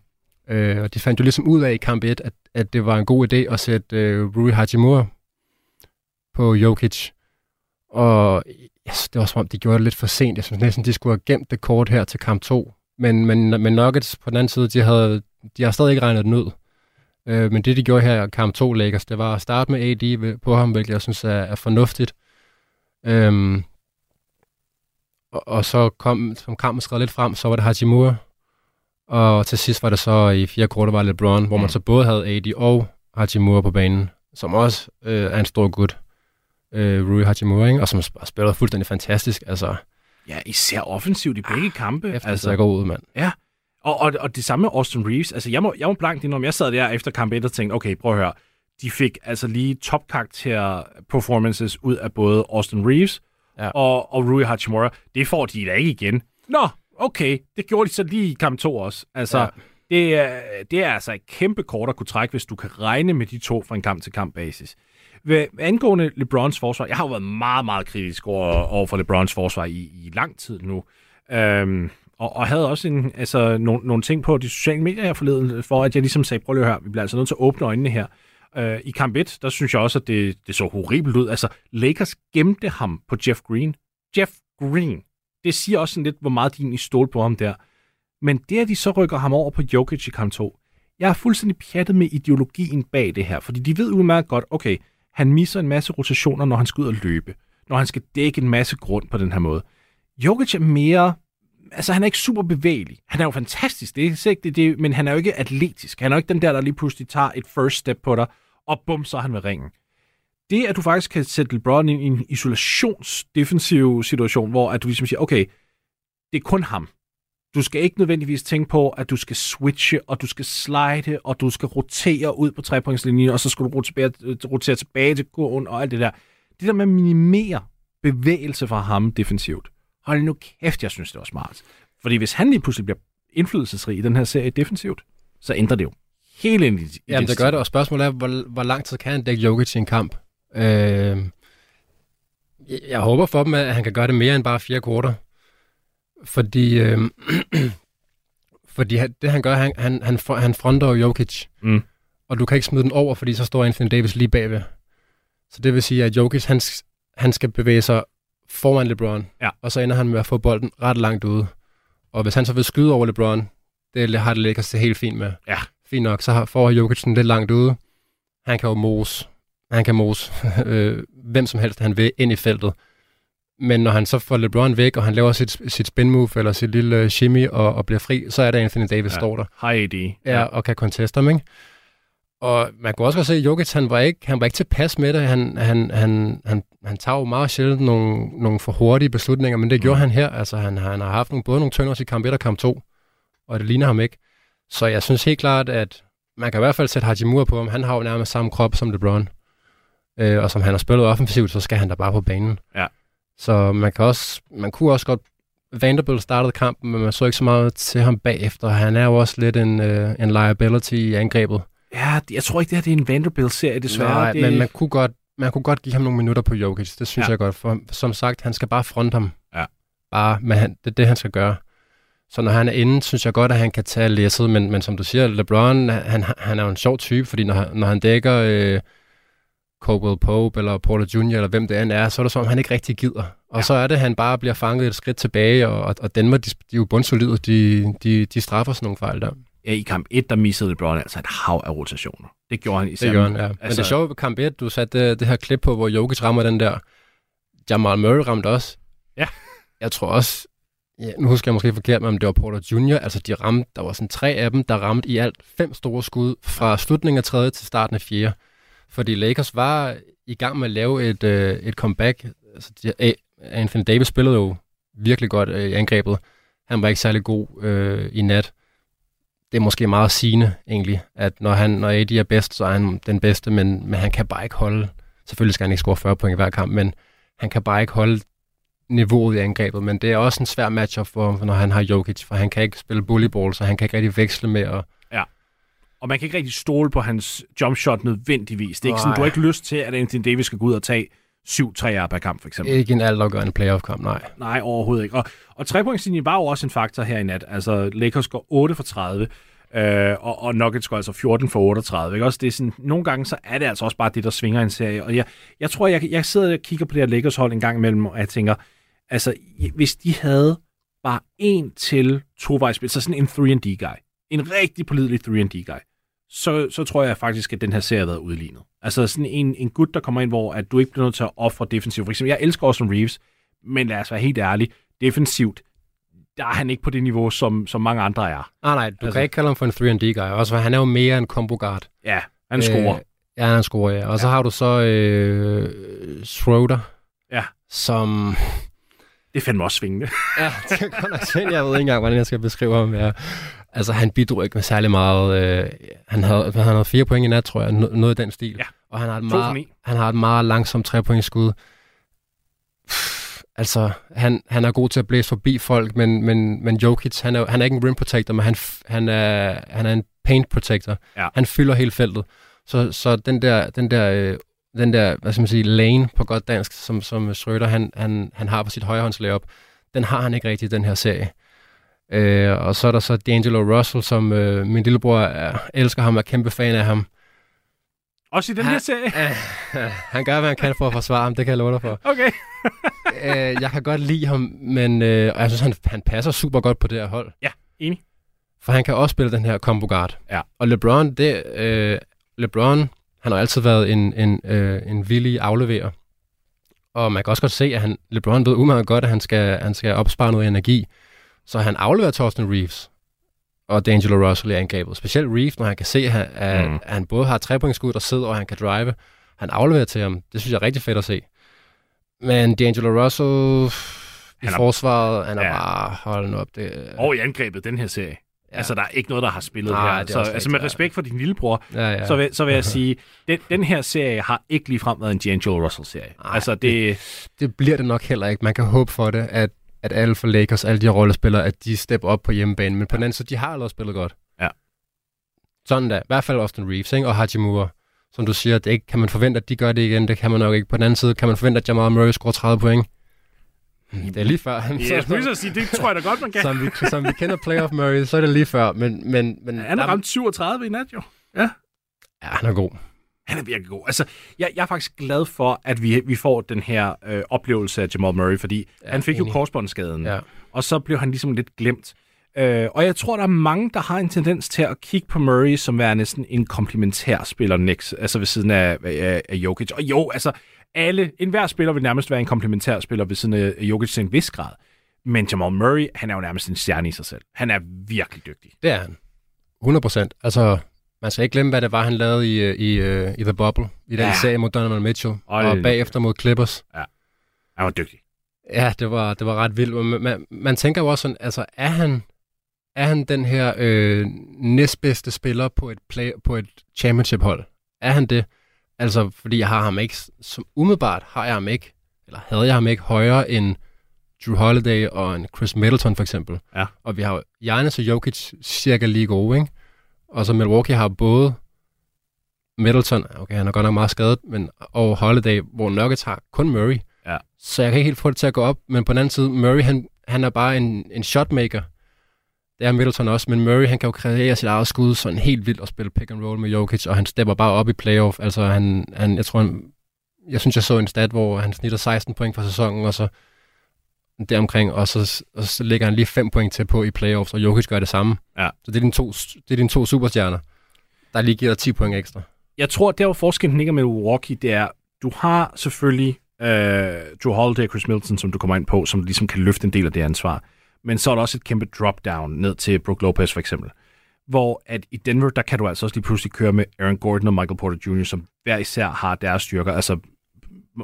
[SPEAKER 4] Øh, og de fandt jo ligesom ud af i kamp 1, at, at det var en god idé at sætte øh, Rui Hachimura på Jokic. Og yes, det var som om, de gjorde det lidt for sent. Jeg synes næsten, de skulle have gemt det kort her til kamp 2. Men, men, men Nuggets på den anden side, de, havde, de har stadig ikke regnet den ud. Øh, men det, de gjorde her i kamp 2 Lakers, det var at starte med AD på ham, hvilket jeg synes er, er fornuftigt. Øhm, og, og så kom, som kampen skred lidt frem, så var det Hachimura. Og til sidst var det så i fire korter var LeBron, hvor man
[SPEAKER 3] Mm.
[SPEAKER 4] så både havde AD og Hachimura på banen, som også øh, er en stor gut. Øh, Rui Hachimura, ikke? og som sp- spiller fuldstændig fantastisk. Altså,
[SPEAKER 3] Ja, især offensivt i begge kampe.
[SPEAKER 4] efter altså, så går ud, mand.
[SPEAKER 3] Og, og, og det samme med Austin Reeves. Altså, jeg må, jeg må blankt indrømme, jeg sad der efter kamp 1 og tænkte, okay, prøv at høre. De fik altså lige topkarakter performances ud af både Austin Reeves
[SPEAKER 4] Ja.
[SPEAKER 3] og, og Rui Hachimura. Det får de da ikke igen. Nå, okay. Det gjorde de så lige i kamp 2 også. Altså, ja.
[SPEAKER 4] Ja.
[SPEAKER 3] det, er, det er altså et kæmpe kort at kunne trække, hvis du kan regne med de to fra en kamp til kamp basis. Hvad angående LeBrons forsvar, jeg har jo været meget, meget kritisk over, over for LeBrons forsvar i, i lang tid nu. Øhm, og, og havde også en, altså, nogle, nogle ting på de sociale medier her forleden, for at jeg ligesom sagde, prøv lige at høre, vi bliver altså nødt til at åbne øjnene her. Øh, I kamp 1, der synes jeg også, at det, det så horribelt ud. Altså, Lakers gemte ham på Jeff Green. Jeff Green. Det siger også sådan lidt, hvor meget de egentlig stole på ham der. Men det, at de så rykker ham over på Jokic i kamp 2, jeg er fuldstændig pjattet med ideologien bag det her, fordi de ved udmærket godt, okay, han misser en masse rotationer, når han skal ud og løbe, når han skal dække en masse grund på den her måde. Jokic er mere, altså han er ikke super bevægelig. Han er jo fantastisk, det er ikke det, det, men han er jo ikke atletisk. Han er jo ikke den der, der lige pludselig tager et first step på dig, og bum, så er han ved ringen. Det, at du faktisk kan sætte LeBron i en isolationsdefensiv situation, hvor at du ligesom siger, okay, det er kun ham. Du skal ikke nødvendigvis tænke på, at du skal switche, og du skal slide, og du skal rotere ud på trepointslinjen, og så skal du rotere, rotere tilbage til kurven og alt det der. Det der med at minimere bevægelse fra ham defensivt. Hold nu kæft, jeg synes, det var smart. Fordi hvis han lige pludselig bliver indflydelsesrig i den her serie defensivt, så ændrer det jo hele ident-
[SPEAKER 4] Jamen, det gør det, og spørgsmålet er, hvor, hvor lang tid kan han dække Jokic i en kamp? Øh, jeg, håber for dem, at han kan gøre det mere end bare fire kvarter. Fordi, øh, fordi det han gør, han, han, han, han fronter jo Jokic.
[SPEAKER 3] Mm.
[SPEAKER 4] Og du kan ikke smide den over, fordi så står Anthony Davis lige bagved. Så det vil sige, at Jokic, han, han skal bevæge sig foran LeBron.
[SPEAKER 3] Ja.
[SPEAKER 4] Og så ender han med at få bolden ret langt ude. Og hvis han så vil skyde over LeBron, det har det Lakers det helt fint med.
[SPEAKER 3] Ja.
[SPEAKER 4] Fint nok, så får Jokic den lidt langt ude. Han kan jo mose. Han kan mose øh, hvem som helst, han vil ind i feltet. Men når han så får LeBron væk, og han laver sit, sit spin move, eller sit lille shimmy, og, og bliver fri, så er det Anthony Davis,
[SPEAKER 3] Ja.
[SPEAKER 4] ja. står der
[SPEAKER 3] Hej, AD.
[SPEAKER 4] ja. og kan conteste ham, ikke? Og man kunne også godt se, at Jokic, han var ikke, han var ikke tilpas med det. Han, han, han, han, han tager jo meget sjældent nogle, nogle for hurtige beslutninger, men det gjorde
[SPEAKER 3] Mm.
[SPEAKER 4] han her. Altså, han, han har haft nogle, både nogle turnovers i kamp 1 og kamp 2, og det ligner ham ikke. Så jeg synes helt klart, at man kan i hvert fald sætte Hachimura på ham. Han har jo nærmest samme krop som LeBron. Øh, og som han har spillet offensivt, så skal han da bare på banen.
[SPEAKER 3] Ja.
[SPEAKER 4] Så man, kan også, man kunne også godt... Vanderbilt startede kampen, men man så ikke så meget til ham bagefter. Han er jo også lidt en, øh, en liability i angrebet.
[SPEAKER 3] Ja, jeg tror ikke, det her det er en Vanderbilt-serie, desværre.
[SPEAKER 4] Nej,
[SPEAKER 3] det...
[SPEAKER 4] men man kunne, godt, man kunne godt give ham nogle minutter på Jokic. Det synes
[SPEAKER 3] Ja.
[SPEAKER 4] jeg godt. For som sagt, han skal bare fronte ham.
[SPEAKER 3] Ja.
[SPEAKER 4] Bare, men han, det er det, han skal gøre. Så når han er inde, synes jeg godt, at han kan tage læsset, men, men som du siger, LeBron, han, han er jo en sjov type, fordi når, han- når han dækker øh, Caldwell Pope eller Porter Jr., eller hvem det end er, så er det som om, han ikke rigtig gider. Og ja. så er det, at han bare bliver fanget et skridt tilbage, og, og Denver, de, de er jo bundsolide, de, de, de straffer sådan nogle fejl der.
[SPEAKER 3] Ja, i kamp 1, der missede LeBron altså et hav af rotationer. Det gjorde han især.
[SPEAKER 4] Det gør han, ja. Altså, men det er sjovt ved kamp 1, du satte det, det her klip på, hvor Jokic rammer den der. Jamal Murray ramte også.
[SPEAKER 3] Ja.
[SPEAKER 4] Jeg tror også, ja, nu husker jeg måske forkert, men det var Porter Jr., altså de ramte, der var sådan tre af dem, der ramte i alt fem store skud fra slutningen af tredje til starten af fjerde. Fordi Lakers var i gang med at lave et, øh, et comeback. Altså, de, eh, Anthony Davis spillede jo virkelig godt øh, i angrebet. Han var ikke særlig god øh, i nat. Det er måske meget sigende, egentlig, at når, han, når AD er bedst, så er han den bedste, men, men han kan bare ikke holde... Selvfølgelig skal han ikke score 40 point i hver kamp, men han kan bare ikke holde niveauet i angrebet. Men det er også en svær matchup, for, når han har Jokic, for han kan ikke spille bullyball, så han kan ikke rigtig veksle med at...
[SPEAKER 3] Og man kan ikke rigtig stole på hans jumpshot nødvendigvis. Det er ikke sådan,
[SPEAKER 4] Nej.
[SPEAKER 3] du har ikke lyst til, at Anthony Davis skal gå ud og tage syv træer per kamp, for eksempel.
[SPEAKER 4] Ikke en altafgørende playoff-kamp, nej.
[SPEAKER 3] Nej, overhovedet ikke. Og, og trepointslinjen var jo også en faktor her i nat. Altså, Lakers går 8 for 30, øh, og, og Nuggets går altså 14 for 38. Ikke? Også det er sådan, nogle gange så er det altså også bare det, der svinger en serie. Og jeg, jeg tror, jeg, jeg sidder og kigger på det her Lakers hold en gang imellem, og jeg tænker, altså, hvis de havde bare en til tovejsspil, så sådan en 3D-guy, en rigtig pålidelig 3D-guy, så, så tror jeg faktisk, at den her serie har været udlignet. Altså sådan en, en gut, der kommer ind, hvor at du ikke bliver nødt til at ofre defensivt. For eksempel, jeg elsker Austin Reeves, men lad os være helt ærlige, defensivt, der er han ikke på det niveau, som, som mange andre er.
[SPEAKER 4] Nej, nej, du
[SPEAKER 3] Altså-
[SPEAKER 4] kan ikke kalde ham for en 3D-guy. Også for han er jo mere en combo guard.
[SPEAKER 3] Ja, han scorer.
[SPEAKER 4] Øh, ja, han scorer, ja. Og så har du så øh, Schroeder,
[SPEAKER 3] Ja.
[SPEAKER 4] som...
[SPEAKER 3] Det er fandme også svingende.
[SPEAKER 4] Ja, det er godt nok synd. Jeg ved ikke engang, hvordan jeg skal beskrive ham. Ja. Altså, han bidrog ikke med særlig meget. Øh, han, havde, han havde fire point i nat, tror jeg. No- noget i den stil.
[SPEAKER 3] Ja.
[SPEAKER 4] Og han har et meget, han har et meget langsomt trepointsskud. Altså, han, han er god til at blæse forbi folk, men, men, men Jokic, han er, han er ikke en rim protector, men han, han, er, han er en paint protector.
[SPEAKER 3] Ja.
[SPEAKER 4] Han fylder hele feltet. Så, så den der, den der, øh, den der, hvad skal man sige, lane på godt dansk, som, som Schrøder, han, han, han har på sit højrehåndslayup, den har han ikke rigtig i den her serie. Øh, og så er der så D'Angelo Russell, som øh, min lillebror er, elsker ham, er kæmpe fan af ham.
[SPEAKER 3] Også i den
[SPEAKER 4] Han-
[SPEAKER 3] her serie.
[SPEAKER 4] han gør, hvad han kan for at forsvare ham, det kan jeg love dig for.
[SPEAKER 3] Okay.
[SPEAKER 4] øh, jeg kan godt lide ham, men øh, og jeg synes, han, han passer super godt på det her hold.
[SPEAKER 3] Ja, enig.
[SPEAKER 4] For han kan også spille den her combo guard.
[SPEAKER 3] Ja.
[SPEAKER 4] Og LeBron, det, øh, LeBron, han har altid været en, en, øh, en villig afleverer. Og man kan også godt se, at han, LeBron ved umiddelbart godt, at han skal, han skal opspare noget energi. Så han afleverer Torsten Reeves og D'Angelo Russell i angrebet. Specielt Reeves, når han kan se, at at,
[SPEAKER 3] Mm.
[SPEAKER 4] han både har trepointskud, der sidder, og han kan drive. Han afleverer til ham. Det synes jeg er rigtig fedt at se. Men D'Angelo Russell i
[SPEAKER 3] Han er-
[SPEAKER 4] forsvaret, han er
[SPEAKER 3] Ja.
[SPEAKER 4] bare, hold nu op. Det,
[SPEAKER 3] Og i angrebet, den her serie. Ja. Altså, der er ikke noget, der har spillet
[SPEAKER 4] Nej,
[SPEAKER 3] her.
[SPEAKER 4] det er
[SPEAKER 3] Så, altså,
[SPEAKER 4] rigtigt,
[SPEAKER 3] med
[SPEAKER 4] ja.
[SPEAKER 3] respekt for din lillebror,
[SPEAKER 4] ja, ja.
[SPEAKER 3] så, vil, så vil jeg sige, den, den her serie har ikke ligefrem været en D'Angelo Russell-serie. Altså, det,
[SPEAKER 4] det bliver det nok heller ikke. Man kan håbe for det, at, at alle for Lakers, alle de her rollespillere, at de stepper op på hjemmebane. Men på den anden side, de har allerede spillet godt.
[SPEAKER 3] Ja.
[SPEAKER 4] Sådan da. I hvert fald Austin Reeves ikke? og Hachimura. Som du siger, det ikke, kan man forvente, at de gør det igen. Det kan man nok ikke. På den anden side, kan man forvente, at Jamal Murray scorer 30 point. Det er lige før.
[SPEAKER 3] ja, jeg skulle så sige, det tror jeg da godt, man kan.
[SPEAKER 4] som, vi, som vi kender playoff Murray, så er det lige før. Men, men, men
[SPEAKER 3] Han har ramt 37 i nat, jo.
[SPEAKER 4] Ja, han er god.
[SPEAKER 3] Han er virkelig god. Altså, jeg, jeg er faktisk glad for, at vi, vi får den her øh, oplevelse af Jamal Murray, fordi ja, han fik jo
[SPEAKER 4] enig.
[SPEAKER 3] korsbåndsskaden,
[SPEAKER 4] Ja.
[SPEAKER 3] og så blev han ligesom lidt glemt. Øh, og jeg tror, der er mange, der har en tendens til at kigge på Murray som værende sådan en komplementær spiller next, altså ved siden af, af, af Jokic. Og jo, altså, alle, enhver spiller vil nærmest være en komplementær spiller ved siden af Jokic til en vis grad. Men Jamal Murray, han er jo nærmest en stjerne i sig selv. Han er virkelig dygtig.
[SPEAKER 4] Det er han. 100 procent. Altså, man skal ikke glemme, hvad det var, han lavede i, øh, i, øh, i The Bubble, i den
[SPEAKER 3] Ja.
[SPEAKER 4] ja. serie mod Donovan Mitchell,
[SPEAKER 3] Hold
[SPEAKER 4] og bagefter mod Clippers.
[SPEAKER 3] Han var dygtig.
[SPEAKER 4] Ja, det var, det var ret vildt. Man, man, man tænker jo også sådan, altså, er han, er han den her øh, næstbedste spiller på et, play, på et championship-hold? Er han det? Altså, fordi jeg har ham ikke, som umiddelbart har jeg ham ikke, eller havde jeg ham ikke højere end Drew Holiday og en Chris Middleton for eksempel.
[SPEAKER 3] Ja.
[SPEAKER 4] Og vi har Giannis og Jokic cirka lige gode, ikke? Og så Milwaukee har både Middleton, okay, han er godt nok meget skadet, men, og Holiday, hvor Nuggets har kun Murray.
[SPEAKER 3] Ja.
[SPEAKER 4] Så jeg kan ikke helt få det til at gå op, men på den anden side, Murray, han, han er bare en, en shotmaker. Det er Middleton også, men Murray, han kan jo kreere sit eget skud sådan helt vildt og spille pick and roll med Jokic, og han stepper bare op i playoff. Altså, han, han jeg tror, han, jeg synes, jeg så en stat, hvor han snitter 16 point for sæsonen, og så deromkring, og så, og så lægger han lige 5 point til på i playoffs, og Jokic gør det samme.
[SPEAKER 3] Ja.
[SPEAKER 4] Så det er dine to, det er dine to superstjerner, der lige giver dig 10 point ekstra.
[SPEAKER 3] Jeg tror, der hvor forskellen ligger med Milwaukee, det er, du har selvfølgelig øh, Drew Holiday og Chris Middleton, som du kommer ind på, som ligesom kan løfte en del af det ansvar. Men så er der også et kæmpe drop-down ned til Brook Lopez for eksempel. Hvor at i Denver, der kan du altså også lige pludselig køre med Aaron Gordon og Michael Porter Jr., som hver især har deres styrker. Altså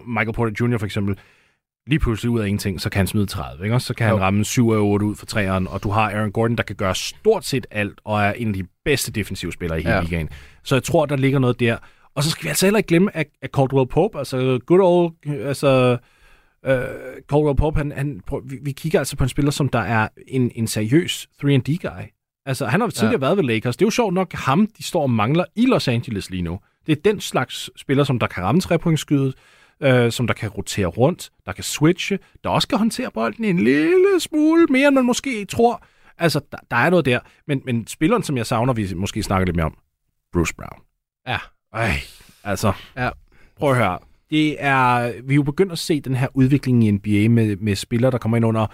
[SPEAKER 3] Michael Porter Jr. for eksempel, lige pludselig ud af ingenting, så kan han smide 30, ikke? Og så kan jo. han ramme 7 af 8 ud for træeren, og du har Aaron Gordon, der kan gøre stort set alt, og er en af de bedste defensive spillere i hele
[SPEAKER 4] Ja.
[SPEAKER 3] ligaen. Så jeg tror, der ligger noget der. Og så skal vi altså heller ikke glemme, at, at Caldwell Pope, altså good old, altså uh, Caldwell Pope, han, han, prøv, vi, vi kigger altså på en spiller, som der er en, en seriøs 3D-guy. Altså, han har tidligere ja. været ved Lakers. Det er jo sjovt nok ham, de står og mangler i Los Angeles lige nu. Det er den slags spiller, som der kan ramme trepointsskydet, øh, som der kan rotere rundt, der kan switche, der også kan håndtere bolden en lille smule mere, end man måske tror. Altså, der, der er noget der. Men, men spilleren, som jeg savner, vi måske snakker lidt mere om, Bruce Brown.
[SPEAKER 4] Ja.
[SPEAKER 3] Ej, altså,
[SPEAKER 4] Ja.
[SPEAKER 3] prøv at høre. Det er, vi er jo begyndt at se den her udvikling i NBA med, med spillere, der kommer ind under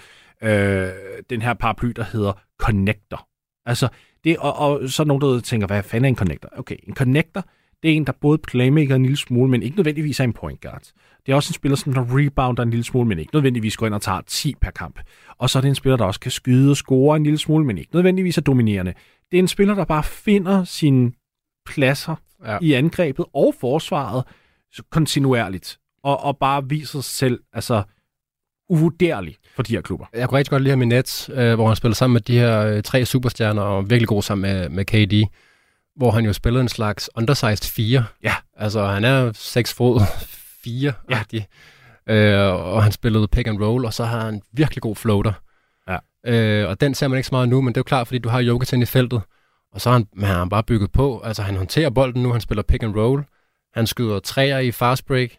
[SPEAKER 3] øh, den her paraply, der hedder connector. Altså, det, og, og så er nogen, der tænker, hvad fanden er en connector? Okay, en connector, det er en, der både playmaker en lille smule, men ikke nødvendigvis er en point guard. Det er også en spiller, som der rebounder en lille smule, men ikke nødvendigvis går ind og tager 10 per kamp. Og så er det en spiller, der også kan skyde og score en lille smule, men ikke nødvendigvis er dominerende. Det er en spiller, der bare finder sine pladser
[SPEAKER 4] Ja.
[SPEAKER 3] i angrebet og forsvaret kontinuerligt, og, og bare viser sig selv altså, uvurderlig for de her klubber.
[SPEAKER 4] Jeg kunne rigtig godt lide ham i Nets, øh, hvor han spiller sammen med de her øh, tre superstjerner, og virkelig god sammen med, med KD, hvor han jo spillede en slags undersized 4.
[SPEAKER 3] Ja.
[SPEAKER 4] Altså, han er 6 fod 4 ja. øh, og han spillede pick and roll, og så har han virkelig god floater.
[SPEAKER 3] Ja.
[SPEAKER 4] Øh, og den ser man ikke så meget nu, men det er jo klart, fordi du har Jokic inde i feltet, og så har han, men han har bare bygget på. Altså, han håndterer bolden nu, han spiller pick and roll, han skyder træer i fast break,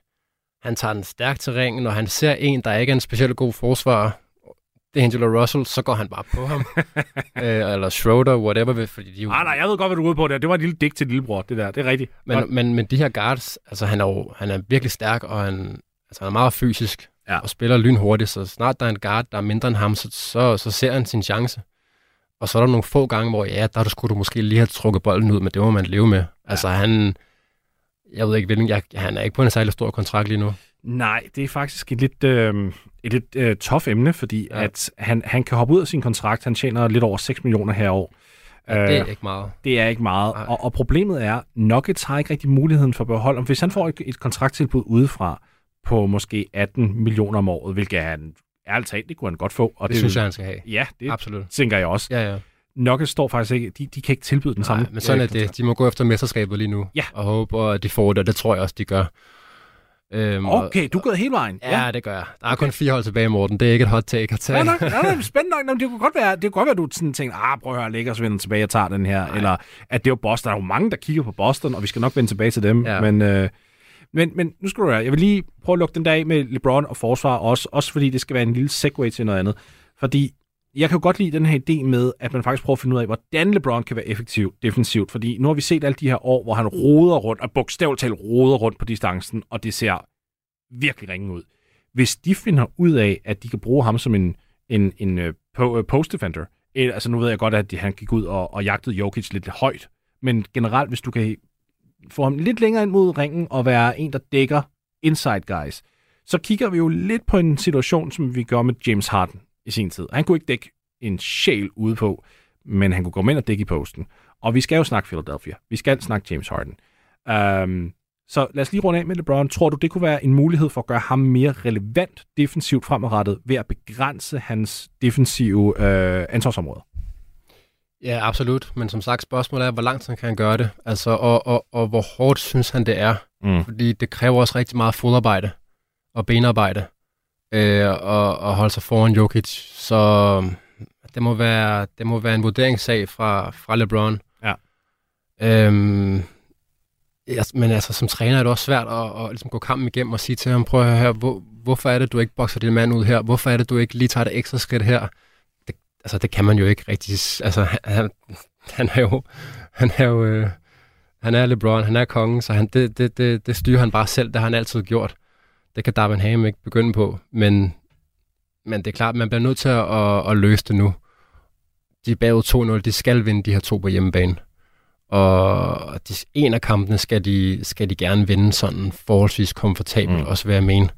[SPEAKER 4] han tager den stærkt til ringen, og han ser en, der ikke er en specielt god forsvar, det er Angelo Russell, så går han bare på ham. øh, eller Schroeder, whatever, fordi de jo...
[SPEAKER 3] Ah, nej, jeg ved godt, hvad du er ude på der. Det var et lille digt til lillebror, det der. Det er rigtigt. Godt.
[SPEAKER 4] Men, men, men de her guards, altså han er jo han er virkelig stærk, og han, altså, han er meget fysisk,
[SPEAKER 3] Ja.
[SPEAKER 4] og spiller lynhurtigt, så snart der er en guard, der er mindre end ham, så, så, så ser han sin chance. Og så er der nogle få gange, hvor ja, der skulle du måske lige have trukket bolden ud, men det må man leve med. Ja. Altså han, jeg ved ikke hvilken, jeg, han er ikke på en særlig stor kontrakt lige nu.
[SPEAKER 3] Nej, det er faktisk et lidt, øh, et lidt øh, tof emne, fordi
[SPEAKER 4] Ja.
[SPEAKER 3] at han, han kan hoppe ud af sin kontrakt. Han tjener lidt over 6 millioner her år.
[SPEAKER 4] Ja, det er ikke meget.
[SPEAKER 3] det er ikke meget.
[SPEAKER 4] Nej.
[SPEAKER 3] Og, og problemet er, Nuggets har ikke rigtig muligheden for at beholde ham. Hvis han får et, et kontrakttilbud udefra på måske 18 millioner om året, hvilket han ærligt talt, det kunne han godt få. Og
[SPEAKER 4] Det, det synes jeg, han skal have.
[SPEAKER 3] Ja, det
[SPEAKER 4] Absolut.
[SPEAKER 3] tænker jeg også.
[SPEAKER 4] Ja, ja.
[SPEAKER 3] Nuggets står faktisk ikke, de, de kan ikke tilbyde den samme.
[SPEAKER 4] Nej, men sådan er
[SPEAKER 3] øh,
[SPEAKER 4] det. De må gå efter mesterskabet lige nu.
[SPEAKER 3] Ja.
[SPEAKER 4] Og håbe, at de får det, og det tror jeg også, de gør. Øhm, og-
[SPEAKER 3] Okay, du gået hele vejen.
[SPEAKER 4] Ja, det gør jeg. Der er kun fire hold tilbage, Morten. Det er ikke et hot take at tage.
[SPEAKER 3] Ja, nok, ja, nok, spændende nok. Nå, Det kunne godt være, det kunne godt være, du sådan tænkte, ah, prøv at høre, Lakers vender tilbage og tager den her. Nej. Eller at det er jo Boston. Der er jo mange, der kigger på Boston, og vi skal nok vende tilbage til dem.
[SPEAKER 4] Ja.
[SPEAKER 3] Men, øh, men, men nu skal du høre, jeg vil lige prøve at lukke den der af med LeBron og forsvar også, også fordi det skal være en lille segue til noget andet. Fordi jeg kan jo godt lide den her idé med, at man faktisk prøver at finde ud af, hvordan LeBron kan være effektiv defensivt. Fordi nu har vi set alle de her år, hvor han roder rundt, og bogstaveligt talt roder rundt på distancen, og det ser virkelig ringe ud. Hvis de finder ud af, at de kan bruge ham som en, en, en øh, uh, øh, post-defender, eller, eh, altså nu ved jeg godt, at han gik ud og, og jagtede Jokic lidt højt, men generelt, hvis du kan få ham lidt længere ind mod ringen og være en, der dækker inside guys, så kigger vi jo lidt på en situation, som vi gør med James Harden i sin tid. Han kunne ikke dække en sjæl ude på, men han kunne komme ind og dække i posten. Og vi skal jo snakke Philadelphia. Vi skal snakke James Harden. Um, så lad os lige runde af med LeBron. Tror du, det kunne være en mulighed for at gøre ham mere relevant defensivt fremadrettet ved at begrænse hans defensive øh, ansvarsområder?
[SPEAKER 4] Ja, absolut. Men som sagt, spørgsmålet er, hvor langt han kan gøre det. Altså, og, og, og hvor hårdt synes han, det er.
[SPEAKER 3] Mm.
[SPEAKER 4] Fordi det kræver også rigtig meget fodarbejde og benarbejde øh, og, og holde sig foran Jokic. Så det må være, det må være en vurderingssag fra, fra LeBron.
[SPEAKER 3] Ja.
[SPEAKER 4] Øhm, ja, men altså, som træner er det også svært at, at ligesom gå kampen igennem og sige til ham, prøv at høre her, hvor, hvorfor er det, du ikke bokser din mand ud her? Hvorfor er det, du ikke lige tager det ekstra skridt her? Det, altså, det kan man jo ikke rigtig... Altså, han, han er jo... Han er jo... Øh, han er LeBron, han er kongen, så han, det, det, det, det styrer han bare selv. Det har han altid gjort. Det kan Darvin Ham ikke begynde på. Men, men det er klart, man bliver nødt til at, at, at løse det nu. De er bagud 2-0. De skal vinde de her to på hjemmebane. Og de, en af kampene skal de, skal de gerne vinde sådan forholdsvis komfortabelt, mm. også vil jeg mene.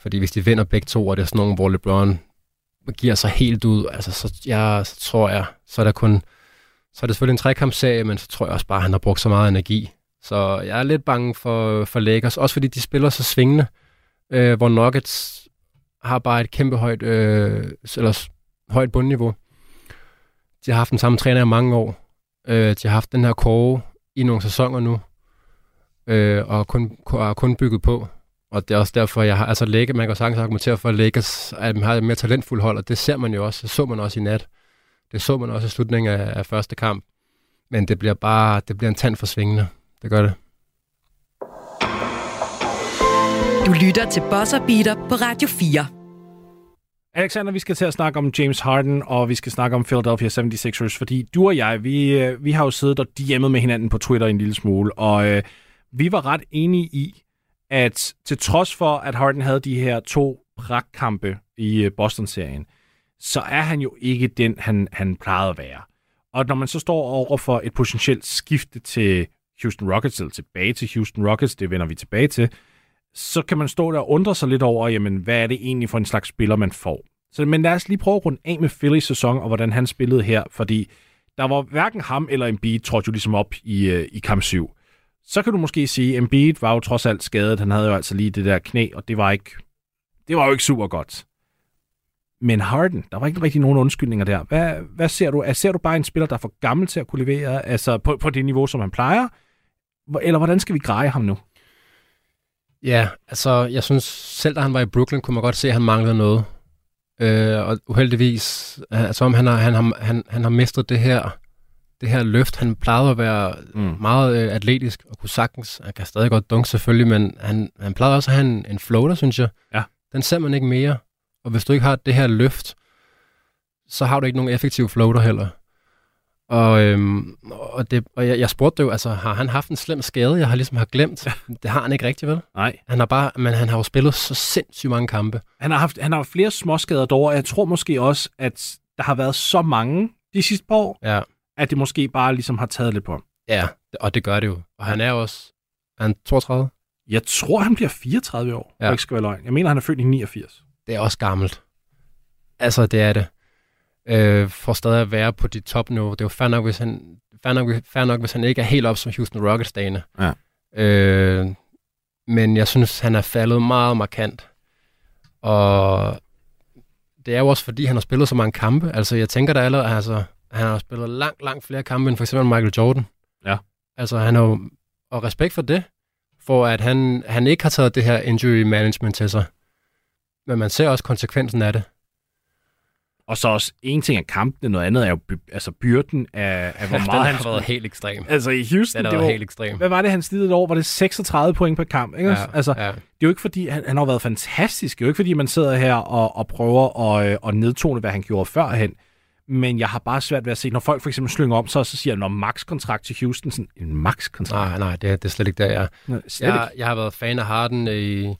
[SPEAKER 4] Fordi hvis de vinder begge to, og det er sådan nogle, hvor LeBron giver sig helt ud, altså, så, ja, så tror jeg, så er der kun, så er det selvfølgelig en trekampsserie, men så tror jeg også bare, at han har brugt så meget energi. Så jeg er lidt bange for, for Lakers, også fordi de spiller så svingende, øh, hvor Nuggets har bare et kæmpe højt, øh, eller højt bundniveau. De har haft den samme træner i mange år. Øh, de har haft den her kåre i nogle sæsoner nu, øh, og kun, kun, kun bygget på. Og det er også derfor, jeg har, altså Lække, man kan sagtens argumentere for, at Lakers at har et mere talentfuldt hold, og det ser man jo også, det så man også i nat. Det så man også i slutningen af, af første kamp. Men det bliver bare, det bliver en tand for svingende. Det gør det.
[SPEAKER 2] Du lytter til Bosser Beater på Radio 4.
[SPEAKER 3] Alexander, vi skal til at snakke om James Harden, og vi skal snakke om Philadelphia 76ers, fordi du og jeg, vi, øh, vi har jo siddet og DM'et med hinanden på Twitter en lille smule, og øh, vi var ret enige i, at til trods for, at Harden havde de her to pragtkampe i øh, Boston-serien, så er han jo ikke den, han, han plejede at være. Og når man så står over for et potentielt skifte til Houston Rockets, eller tilbage til Houston Rockets, det vender vi tilbage til, så kan man stå der og undre sig lidt over, jamen, hvad er det egentlig for en slags spiller, man får? Så, men lad os lige prøve at runde af med Phillies sæson, og hvordan han spillede her, fordi der var hverken ham eller Embiid trådte jo ligesom op i, øh, i kamp 7. Så kan du måske sige, at Embiid var jo trods alt skadet. Han havde jo altså lige det der knæ, og det var ikke, det var jo ikke super godt. Men Harden, der var ikke rigtig nogen undskyldninger der. Hvad, hvad ser du? Ser du bare en spiller, der er for gammel til at kunne levere altså på, på det niveau, som han plejer? Eller hvordan skal vi greje ham nu?
[SPEAKER 4] Ja, altså jeg synes, selv da han var i Brooklyn, kunne man godt se, at han manglede noget. Øh, og uheldigvis, altså om han har, han, har, han, han har mistet det her, det her løft. Han plejede at være mm. meget øh, atletisk og kunne sagtens, han kan stadig godt dunke selvfølgelig, men han, han plejede også at have en, en floater, synes jeg.
[SPEAKER 3] Ja.
[SPEAKER 4] Den ser man ikke mere. Og hvis du ikke har det her løft, så har du ikke nogen effektiv floater heller. Og, øhm, og, det, og jeg, jeg spurgte jo, altså, har han haft en slem skade, jeg har ligesom har glemt? Det har han ikke rigtig, vel?
[SPEAKER 3] Nej.
[SPEAKER 4] Han har bare, men han har jo spillet så sindssygt mange kampe.
[SPEAKER 3] Han har haft, han har haft flere småskader dog, og jeg tror måske også, at der har været så mange de sidste par år,
[SPEAKER 4] Ja,
[SPEAKER 3] at det måske bare ligesom har taget lidt på ham.
[SPEAKER 4] ja og det gør det jo. Og han er også, er han 32?
[SPEAKER 3] Jeg tror, han bliver 34 år, ja.
[SPEAKER 4] Ja.
[SPEAKER 3] ikke skal være løgn. Jeg mener, han er født i 89.
[SPEAKER 4] Det er også gammelt. Altså, det er det. Øh, for stadig at være på dit topniveau. Det er jo fair nok, hvis han, fair nok, fair nok, hvis han ikke er helt op som Houston Rockets dagene.
[SPEAKER 3] Ja.
[SPEAKER 4] Øh, men jeg synes, han er faldet meget markant. Og det er jo også, fordi han har spillet så mange kampe. Altså, jeg tænker da allerede, altså, han har spillet langt, langt flere kampe end for eksempel Michael Jordan.
[SPEAKER 3] Ja.
[SPEAKER 4] Altså, han har jo, og respekt for det, for at han, han ikke har taget det her injury management til sig. Men man ser også konsekvensen af det.
[SPEAKER 3] Og så også en ting er kampene, noget andet er jo by, altså byrden af, af hvor meget
[SPEAKER 4] har
[SPEAKER 3] han
[SPEAKER 4] været helt ekstrem.
[SPEAKER 3] Altså i Houston,
[SPEAKER 4] Den har
[SPEAKER 3] det var,
[SPEAKER 4] helt ekstrem.
[SPEAKER 3] hvad var det, han slidede over? Var det 36 point per kamp? Ikke?
[SPEAKER 4] Ja,
[SPEAKER 3] altså,
[SPEAKER 4] ja.
[SPEAKER 3] Det er jo ikke fordi, han, han har været fantastisk. Det er jo ikke fordi, man sidder her og, og prøver at, øh, at nedtone, hvad han gjorde førhen. Men jeg har bare svært ved at se, når folk for eksempel slynger om, så, så siger han, når max-kontrakt til Houston, sådan en max-kontrakt.
[SPEAKER 4] Nej, nej, det, er- det er slet ikke der, jeg
[SPEAKER 3] slet
[SPEAKER 4] jeg, jeg har været fan af Harden i,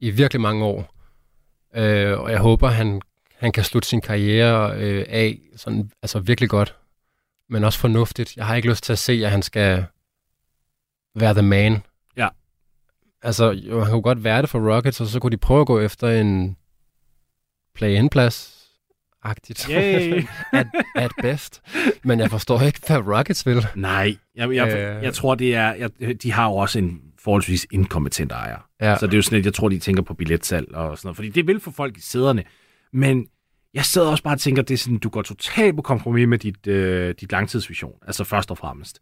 [SPEAKER 4] i virkelig mange år. Øh, og jeg håber, han, han kan slutte sin karriere øh, af sådan, altså virkelig godt. Men også fornuftigt. Jeg har ikke lyst til at se, at han skal være the man.
[SPEAKER 3] Ja.
[SPEAKER 4] Altså, jo, han kunne godt være det for Rockets, og så kunne de prøve at gå efter en play-in-plads. Agtigt. At, at best. Men jeg forstår ikke, hvad Rockets vil.
[SPEAKER 3] Nej, jeg, jeg,
[SPEAKER 4] Øh.
[SPEAKER 3] jeg tror, det er, jeg, de har jo også en forholdsvis inkompetent ejer.
[SPEAKER 4] Ja.
[SPEAKER 3] Så det er jo sådan lidt, jeg tror, de tænker på billetsalg og sådan noget. Fordi det vil få folk i sæderne. Men jeg sidder også bare og tænker, det er sådan, du går totalt på kompromis med dit, øh, dit langtidsvision. Altså først og fremmest.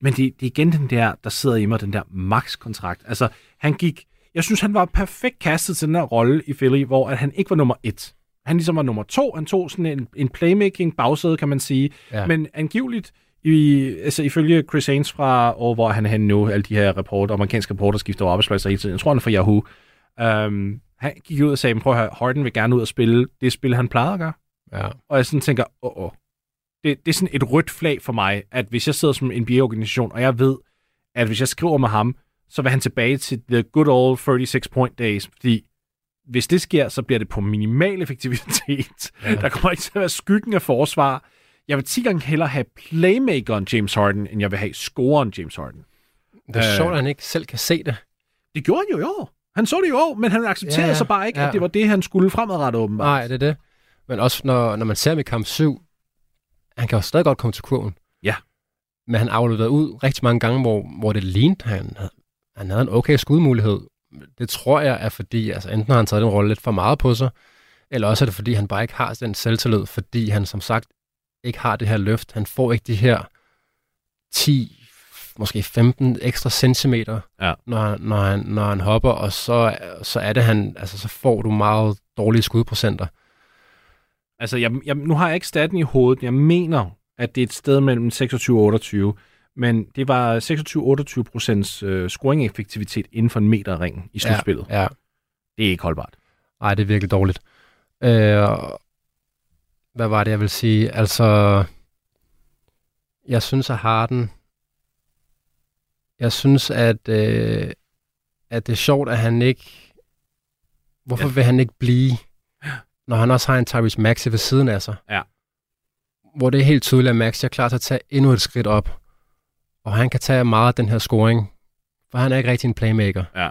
[SPEAKER 3] Men det, det er igen den der, der sidder i mig, den der max-kontrakt. Altså, han gik... Jeg synes, han var perfekt kastet til den her rolle i Philly, hvor at han ikke var nummer et. Han ligesom var nummer to. Han tog sådan en, en playmaking bagsæde, kan man sige.
[SPEAKER 4] Ja.
[SPEAKER 3] Men angiveligt, i, altså ifølge Chris Haynes fra, og hvor han er henne nu, alle de her rapporter, amerikanske rapporter skifter arbejdspladser hele tiden. Jeg tror, han er fra Yahoo. Um, han gik ud og sagde, prøv at høre, Harden vil gerne ud og spille det spil, han plejede at gøre.
[SPEAKER 4] Ja.
[SPEAKER 3] Og jeg sådan tænker, åh, åh. Det, det er sådan et rødt flag for mig, at hvis jeg sidder som en NBA-organisation, og jeg ved, at hvis jeg skriver med ham, så vil han tilbage til the good old 36 point days, fordi hvis det sker, så bliver det på minimal effektivitet. Ja. Der kommer ikke til at være skyggen af forsvar. Jeg vil 10 gange hellere have playmakeren James Harden, end jeg vil have scoren James Harden.
[SPEAKER 4] Det er
[SPEAKER 3] Øh.
[SPEAKER 4] sjovt, at han ikke selv kan se det.
[SPEAKER 3] Det gjorde han jo i år. Han så det år, men han accepterede
[SPEAKER 4] ja.
[SPEAKER 3] så bare ikke,
[SPEAKER 4] Ja.
[SPEAKER 3] at det var det, han skulle fremadrettet åbenbart.
[SPEAKER 4] Nej, det er det. Men også når, når man ser ham i kamp 7, han kan jo stadig godt komme til kurven.
[SPEAKER 3] Ja.
[SPEAKER 4] Men han afleverede ud rigtig mange gange, hvor, hvor det lignede, han, havde- han havde en okay skudmulighed. Det tror jeg er fordi, altså enten har han taget den rolle lidt for meget på sig, eller også er det fordi, han bare ikke har den selvtillid, fordi han som sagt ikke har det her løft. Han får ikke de her 10, måske 15 ekstra centimeter,
[SPEAKER 3] Ja.
[SPEAKER 4] når, han, når, han, når han hopper, og så, så er det han, altså så får du meget dårlige skudprocenter.
[SPEAKER 3] Altså, jeg, jeg, nu har jeg ikke staten i hovedet. Jeg mener, at det er et sted mellem 26 og 28. Men det var 26-28 procents øh, scoring-effektivitet inden for en meter ring i slutspillet. Ja.
[SPEAKER 4] Ja,
[SPEAKER 3] Det er ikke holdbart.
[SPEAKER 4] nej, det er virkelig dårligt. Øh, hvad var det, jeg vil sige? Altså, jeg synes, at Harden, jeg synes, at, øh, at det er sjovt, at han ikke, hvorfor
[SPEAKER 3] Ja.
[SPEAKER 4] vil han ikke blive, når han også har en Tyrese Maxey ved siden af sig?
[SPEAKER 3] Ja.
[SPEAKER 4] Hvor det er helt tydeligt, at Maxey er klar til at tage endnu et skridt op, og han kan tage meget af den her scoring, for han er ikke rigtig en playmaker.
[SPEAKER 3] Ja.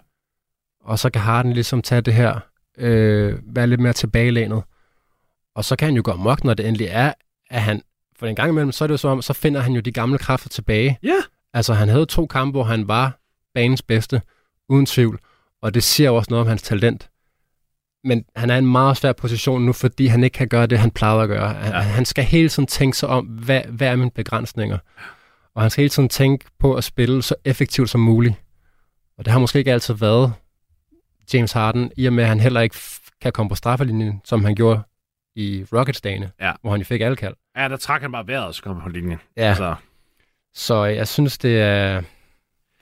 [SPEAKER 4] Og så kan Harden ligesom tage det her, øh, være lidt mere tilbagelænet. Og så kan han jo gå amok, når det endelig er, at han, for en gang imellem, så er det jo som om, så finder han jo de gamle kræfter tilbage.
[SPEAKER 3] Ja.
[SPEAKER 4] Altså, han havde to kampe, hvor han var banens bedste, uden tvivl. Og det siger jo også noget om hans talent. Men han er i en meget svær position nu, fordi han ikke kan gøre det, han plejede at gøre. Han,
[SPEAKER 3] Ja.
[SPEAKER 4] han skal hele tiden tænke sig om, hvad, hvad er mine begrænsninger? Og han skal hele tiden tænke på at spille så effektivt som muligt. Og det har måske ikke altid været James Harden, i og med at han heller ikke kan komme på straffelinjen, som han gjorde i Rockets-dagene,
[SPEAKER 3] Ja.
[SPEAKER 4] hvor han jo fik alle kald.
[SPEAKER 3] Ja, der trak han bare vejret, og så kom han på linjen.
[SPEAKER 4] Ja.
[SPEAKER 3] Altså,
[SPEAKER 4] Så jeg synes, det er...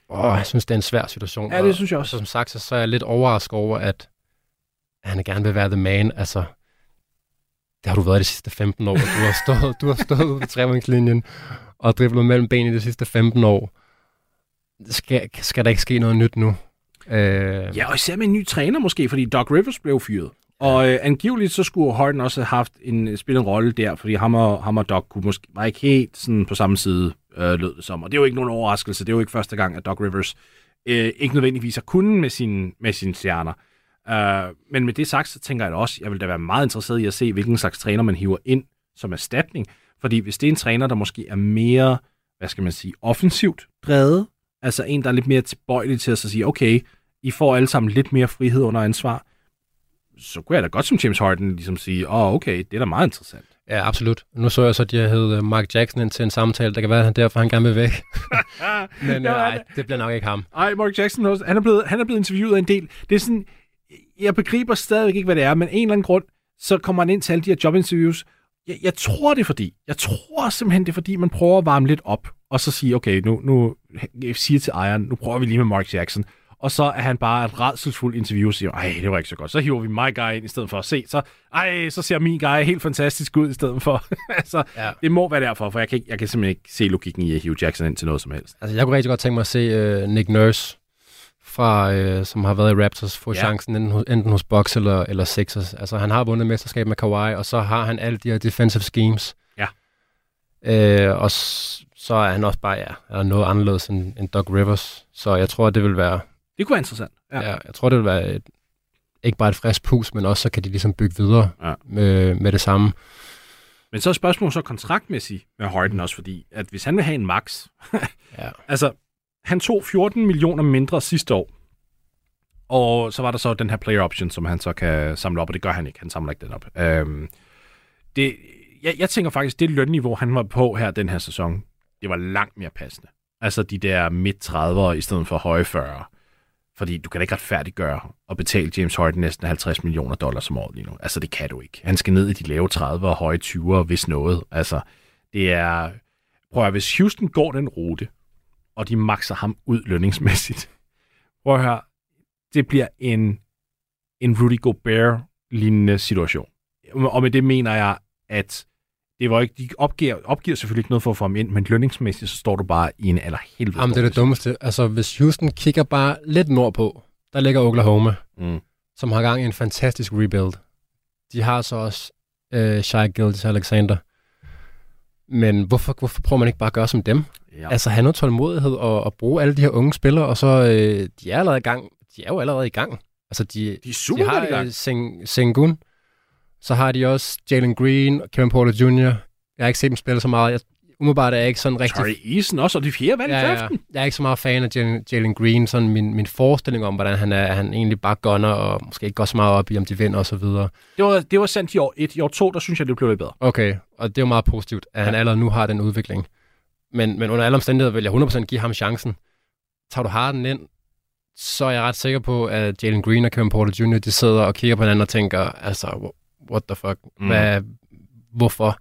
[SPEAKER 4] Åh, jeg synes, det er en svær situation.
[SPEAKER 3] ja, det synes jeg
[SPEAKER 4] Og
[SPEAKER 3] også.
[SPEAKER 4] som sagt, så, så er jeg lidt overrasket over, at han gerne vil være the man. Altså, det har du været de sidste 15 år. Du har stået, du har stået ude på trevængslinjen og driblet mellem benene de sidste 15 år. Skal, skal der ikke ske noget nyt nu? Øh,
[SPEAKER 3] Ja, og især med en ny træner måske, fordi Doc Rivers blev fyret. Og øh, angiveligt så skulle Harden også have haft en, spillet en rolle der, fordi ham og, ham og Doc kunne måske, var ikke helt sådan på samme side, øh, lød det som. Og det er jo ikke nogen overraskelse. Det er jo ikke første gang, at Doc Rivers øh, ikke nødvendigvis har kunnet med, sin, med sine stjerner. Øh, men med det sagt, så tænker jeg da også, jeg vil da være meget interesseret i at se, hvilken slags træner man hiver ind som erstatning. Fordi hvis det er en træner, der måske er mere, hvad skal man sige, offensivt drevet, altså en, der er lidt mere tilbøjelig til at så sige, okay, I får alle sammen lidt mere frihed under ansvar, så kunne jeg da godt som James Harden ligesom sige, åh, oh, okay, det er da meget interessant
[SPEAKER 4] ja, absolut. Nu så jeg så, at de havde Mark Jackson ind til en samtale. Det kan være, at han derfor han gerne vil væk. Men øh,
[SPEAKER 3] Ja,
[SPEAKER 4] nej, det bliver nok ikke ham.
[SPEAKER 3] Ej, Mark Jackson, han er, blevet, han er blevet interviewet en del. Det er sådan, jeg begriber stadigvæk ikke, hvad det er, men en eller anden grund, så kommer han ind til alle de her jobinterviews. Jeg, jeg tror det er fordi, jeg tror simpelthen det er fordi, man prøver at varme lidt op, og så sige, okay, nu, nu jeg siger til ejeren, nu prøver vi lige med Mark Jackson. Og så er han bare et redselsfuldt interview og siger, ej, det var ikke så godt. Så hiver vi my guy ind i stedet for at se. Så, ej, så ser min guy helt fantastisk ud i stedet for. altså,
[SPEAKER 4] Ja.
[SPEAKER 3] det må være derfor, for jeg kan, ikke, jeg kan simpelthen ikke se logikken i at hive Jackson ind til noget som helst.
[SPEAKER 4] Altså, jeg kunne rigtig godt tænke mig at se uh, Nick Nurse, fra, uh, som har været i Raptors, få
[SPEAKER 3] Ja.
[SPEAKER 4] chancen enten hos, enten hos Bucks eller, eller Sixers. Altså, han har vundet mesterskab med Kawhi, og så har han alle de her defensive schemes.
[SPEAKER 3] Ja.
[SPEAKER 4] Uh, og så er han også bare, ja, er noget anderledes end, end Doc Rivers. Så jeg tror, det vil være,
[SPEAKER 3] Det kunne være interessant.
[SPEAKER 4] ja. ja jeg tror, det vil være et, ikke bare et frisk pus, men også så kan de ligesom bygge videre
[SPEAKER 3] Ja.
[SPEAKER 4] med, med det samme.
[SPEAKER 3] Men så er spørgsmålet så kontraktmæssigt med Harden også, fordi at hvis han vil have en max,
[SPEAKER 4] Ja.
[SPEAKER 3] altså han tog 14 millioner mindre sidste år, og så var der så den her player option, som han så kan samle op, og det gør han ikke. Han samler ikke den op. Øhm, det, jeg, jeg tænker faktisk, det lønniveau, han var på her den her sæson, det var langt mere passende. Altså de der midt 30'ere i stedet for høje 40'ere. Fordi du kan da ikke retfærdiggøre at betale James Harden næsten 50 millioner dollars om året lige nu. Altså det kan du ikke. Han skal ned i de lave 30'ere og høje 20'ere, hvis noget. Altså det er... Prøv at høre, hvis Houston går den rute, og de makser ham ud lønningsmæssigt. Prøv at høre, det bliver en, en Rudy Gobert-lignende situation. Og med det mener jeg at det var ikke, de opgiver, opgiver selvfølgelig ikke noget for at få ham ind, men lønningsmæssigt, så står du bare i en allerhelvede.
[SPEAKER 4] Jamen, det er det dummeste. Altså, hvis Houston kigger bare lidt nordpå, der ligger Oklahoma,
[SPEAKER 3] Mm.
[SPEAKER 4] som har gang i en fantastisk rebuild. De har så også øh, Shai Gildes Alexander. Men hvorfor, hvorfor prøver man ikke bare at gøre som dem?
[SPEAKER 3] Ja.
[SPEAKER 4] Altså have noget tålmodighed og, og bruge alle de her unge spillere, og så øh, de er allerede i gang. De er jo allerede i gang. Altså de,
[SPEAKER 3] de er super
[SPEAKER 4] de har
[SPEAKER 3] i gang.
[SPEAKER 4] øh, Seng, Sengun, så har de også Jalen Green og Kevin Porter Jr. Jeg har ikke set dem spille så meget. Jeg, umiddelbart er jeg ikke sådan rigtig...
[SPEAKER 3] Torrey Eason også, og de fjerde valg i
[SPEAKER 4] Ja, ja. Jeg er ikke så meget fan af Jalen, Jalen Green. Sådan min, min forestilling om, hvordan han er, at han egentlig bare gunner, og måske ikke går så meget op i, om de vinder og så videre.
[SPEAKER 3] Det var, det var sandt i år 1. I år 2, der synes jeg, det blev lidt bedre.
[SPEAKER 4] Okay, og det er jo meget positivt, at han allerede nu har den udvikling. Men, men under alle omstændigheder vil jeg 100% give ham chancen. Tager du Harden ind, så er jeg ret sikker på, at Jalen Green og Kevin Porter Jr., de sidder og kigger på hinanden og tænker, altså, what the fuck,
[SPEAKER 3] Mm.
[SPEAKER 4] Hvad, hvorfor?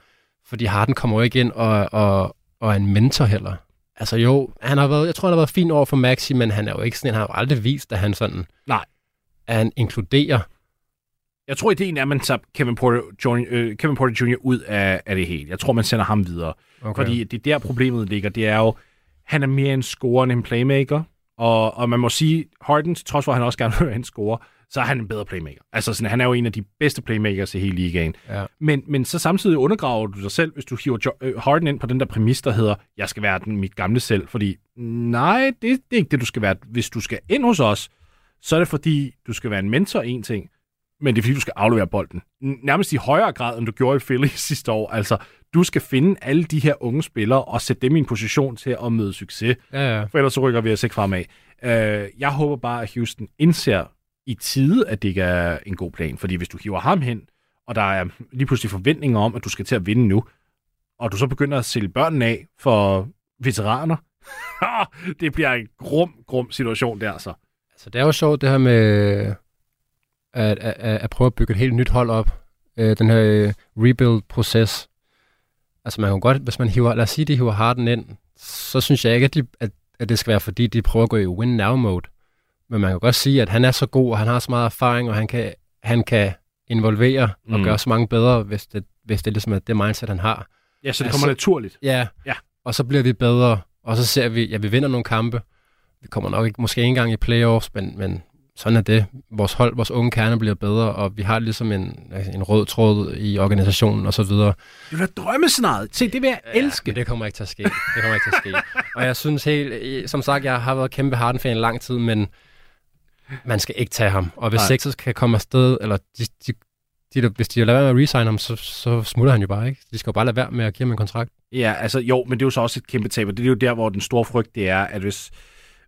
[SPEAKER 4] Fordi Harden kommer jo ikke ind og, og, og er en mentor heller. Altså jo, han har været, jeg tror, han har været fin over for Maxi, men han er jo ikke sådan, han har jo aldrig vist, at han sådan,
[SPEAKER 3] Nej.
[SPEAKER 4] at han inkluderer.
[SPEAKER 3] Jeg tror, ideen er, at man tager Kevin Porter, Jr., øh, Kevin Porter Jr. ud af, af det hele. Jeg tror, man sender ham videre. Okay. Fordi det er der, problemet ligger. Det er jo, han er mere en scorer end en playmaker. Og, og man må sige, Harden, trods for, at han også gerne vil være en scorer, så er han en bedre playmaker. Altså, sådan, han er jo en af de bedste playmakers i hele ligaen.
[SPEAKER 4] Ja.
[SPEAKER 3] Men, men så samtidig undergraver du dig selv, hvis du hiver jo, øh, Harden ind på den der præmis, der hedder, jeg skal være den, mit gamle selv. Fordi nej, det, det er ikke det, du skal være. Hvis du skal ind hos os, så er det fordi, du skal være en mentor, en ting, men det er fordi, du skal aflevere bolden. Nærmest i højere grad, end du gjorde i Philly sidste år. Altså, du skal finde alle de her unge spillere og sætte dem i en position til at møde succes.
[SPEAKER 4] Ja, ja.
[SPEAKER 3] For ellers så rykker vi os ikke fremad. Øh, jeg håber bare, at Houston indser i tide, at det ikke er en god plan. Fordi hvis du hiver ham hen, og der er lige pludselig forventninger om, at du skal til at vinde nu, og du så begynder at sælge børnene af for veteraner, det bliver en grum, grum situation der så.
[SPEAKER 4] Altså, det er jo sjovt, det her med at, at, at, at prøve at bygge et helt nyt hold op. Øh, den her øh, rebuild-proces. Altså, man kan godt, hvis man hiver, lad os sige, de hiver Harden ind, så synes jeg ikke, at, de, at, at det skal være, fordi de prøver at gå i win-now-mode. Men man kan godt sige, at han er så god, og han har så meget erfaring, og han kan, han kan involvere og
[SPEAKER 3] Mm.
[SPEAKER 4] gøre så mange bedre, hvis det, hvis det ligesom er det mindset, han har.
[SPEAKER 3] Ja, så det
[SPEAKER 4] Altså-
[SPEAKER 3] kommer naturligt.
[SPEAKER 4] Ja.
[SPEAKER 3] Ja.
[SPEAKER 4] Og så bliver vi bedre, og så ser vi, ja, vi vinder nogle kampe. Vi kommer nok ikke, måske ikke engang i playoffs, men, men sådan er det. Vores hold, vores unge kerne bliver bedre, og vi har ligesom en, en rød tråd i organisationen og så videre.
[SPEAKER 3] Det er da drømmescenariet. Se, det vil jeg elske.
[SPEAKER 4] Men det kommer ikke til at ske. Det kommer ikke til at ske. og jeg synes helt, som sagt, jeg har været kæmpe Harden-fan i lang tid, men man skal ikke tage ham. Og hvis
[SPEAKER 3] Nej.
[SPEAKER 4] Sixers kan komme afsted, eller de, de, de, de, hvis de lader være med at resign ham, så, så smutter han jo bare, ikke? De skal jo bare lade være med at give ham en kontrakt.
[SPEAKER 3] Ja, altså jo, men det er jo så også et kæmpe tab, og det er jo der, hvor den store frygt det er, at hvis,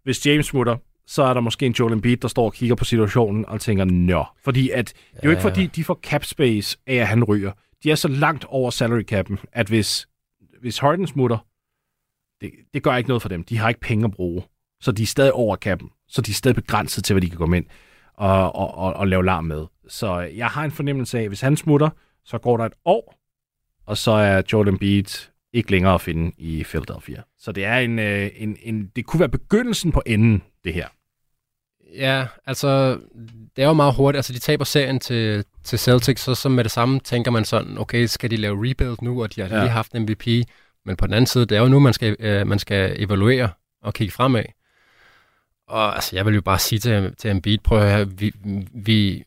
[SPEAKER 3] hvis James smutter, så er der måske en Joel Embiid, der står og kigger på situationen og tænker, nå. Fordi at, det er jo ikke fordi, de får cap space af, at han ryger. De er så langt over salary capen, at hvis, hvis Harden smutter, det, det gør ikke noget for dem. De har ikke penge at bruge. Så de er stadig over capen. Så de er stadig begrænset til, hvad de kan komme ind og, og, og, og lave larm med. Så jeg har en fornemmelse af, at hvis han smutter, så går der et år, og så er Jordan Embiid ikke længere at finde i Philadelphia. Så det er en, øh, en, en det kunne være begyndelsen på enden, det her.
[SPEAKER 4] Ja, altså, det er jo meget hurtigt. Altså, de taber serien til, til Celtics, så, så med det samme tænker man sådan, okay, skal de lave rebuild nu, og de har
[SPEAKER 3] Ja.
[SPEAKER 4] lige haft en MVP. Men på den anden side, det er jo nu, man skal, øh, man skal evaluere og kigge fremad. Og altså, jeg vil jo bare sige til, til Embiid, prøv at høre, vi, vi,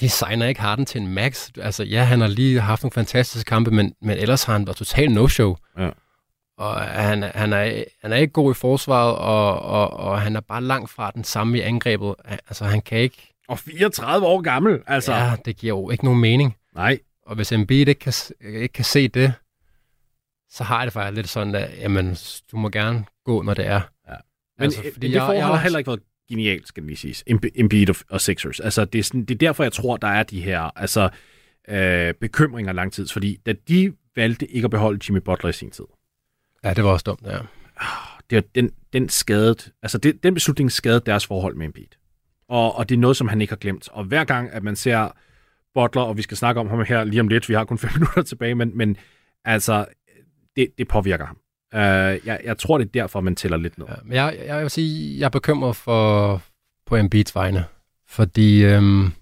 [SPEAKER 4] vi signer ikke Harden til en max. Altså, ja, han har lige haft nogle fantastiske kampe, men, men ellers har han været totalt no-show.
[SPEAKER 3] Ja.
[SPEAKER 4] Og han, han, er, han er ikke god i forsvaret, og, og, og han er bare langt fra den samme i angrebet. Altså, han kan ikke...
[SPEAKER 3] Og 34 år gammel, altså.
[SPEAKER 4] Ja, det giver jo ikke nogen mening.
[SPEAKER 3] Nej.
[SPEAKER 4] Og hvis Embiid ikke kan, ikke kan se det, så har jeg det faktisk lidt sådan, at jamen, du må gerne gå, når det er.
[SPEAKER 3] Men, altså, fordi men det forhold har heller ikke været genialt, skal vi sige. Embiid og, Sixers. Altså, det er, sådan, det er derfor, jeg tror, der er de her altså, øh, bekymringer langtids. Fordi da de valgte ikke at beholde Jimmy Butler i sin tid,
[SPEAKER 4] Ja, det var også dumt, ja.
[SPEAKER 3] det var den, den skadet, altså det, den beslutning skadede deres forhold med Embiid. Og, og det er noget, som han ikke har glemt. Og hver gang, at man ser Butler, og vi skal snakke om ham her lige om lidt, vi har kun fem minutter tilbage, men, men altså, det, det påvirker ham. Uh, jeg, jeg tror, det er derfor, man tæller lidt ned.
[SPEAKER 4] ja men jeg, jeg vil sige, jeg er bekymret for, på Embiids vegne. Fordi øhm,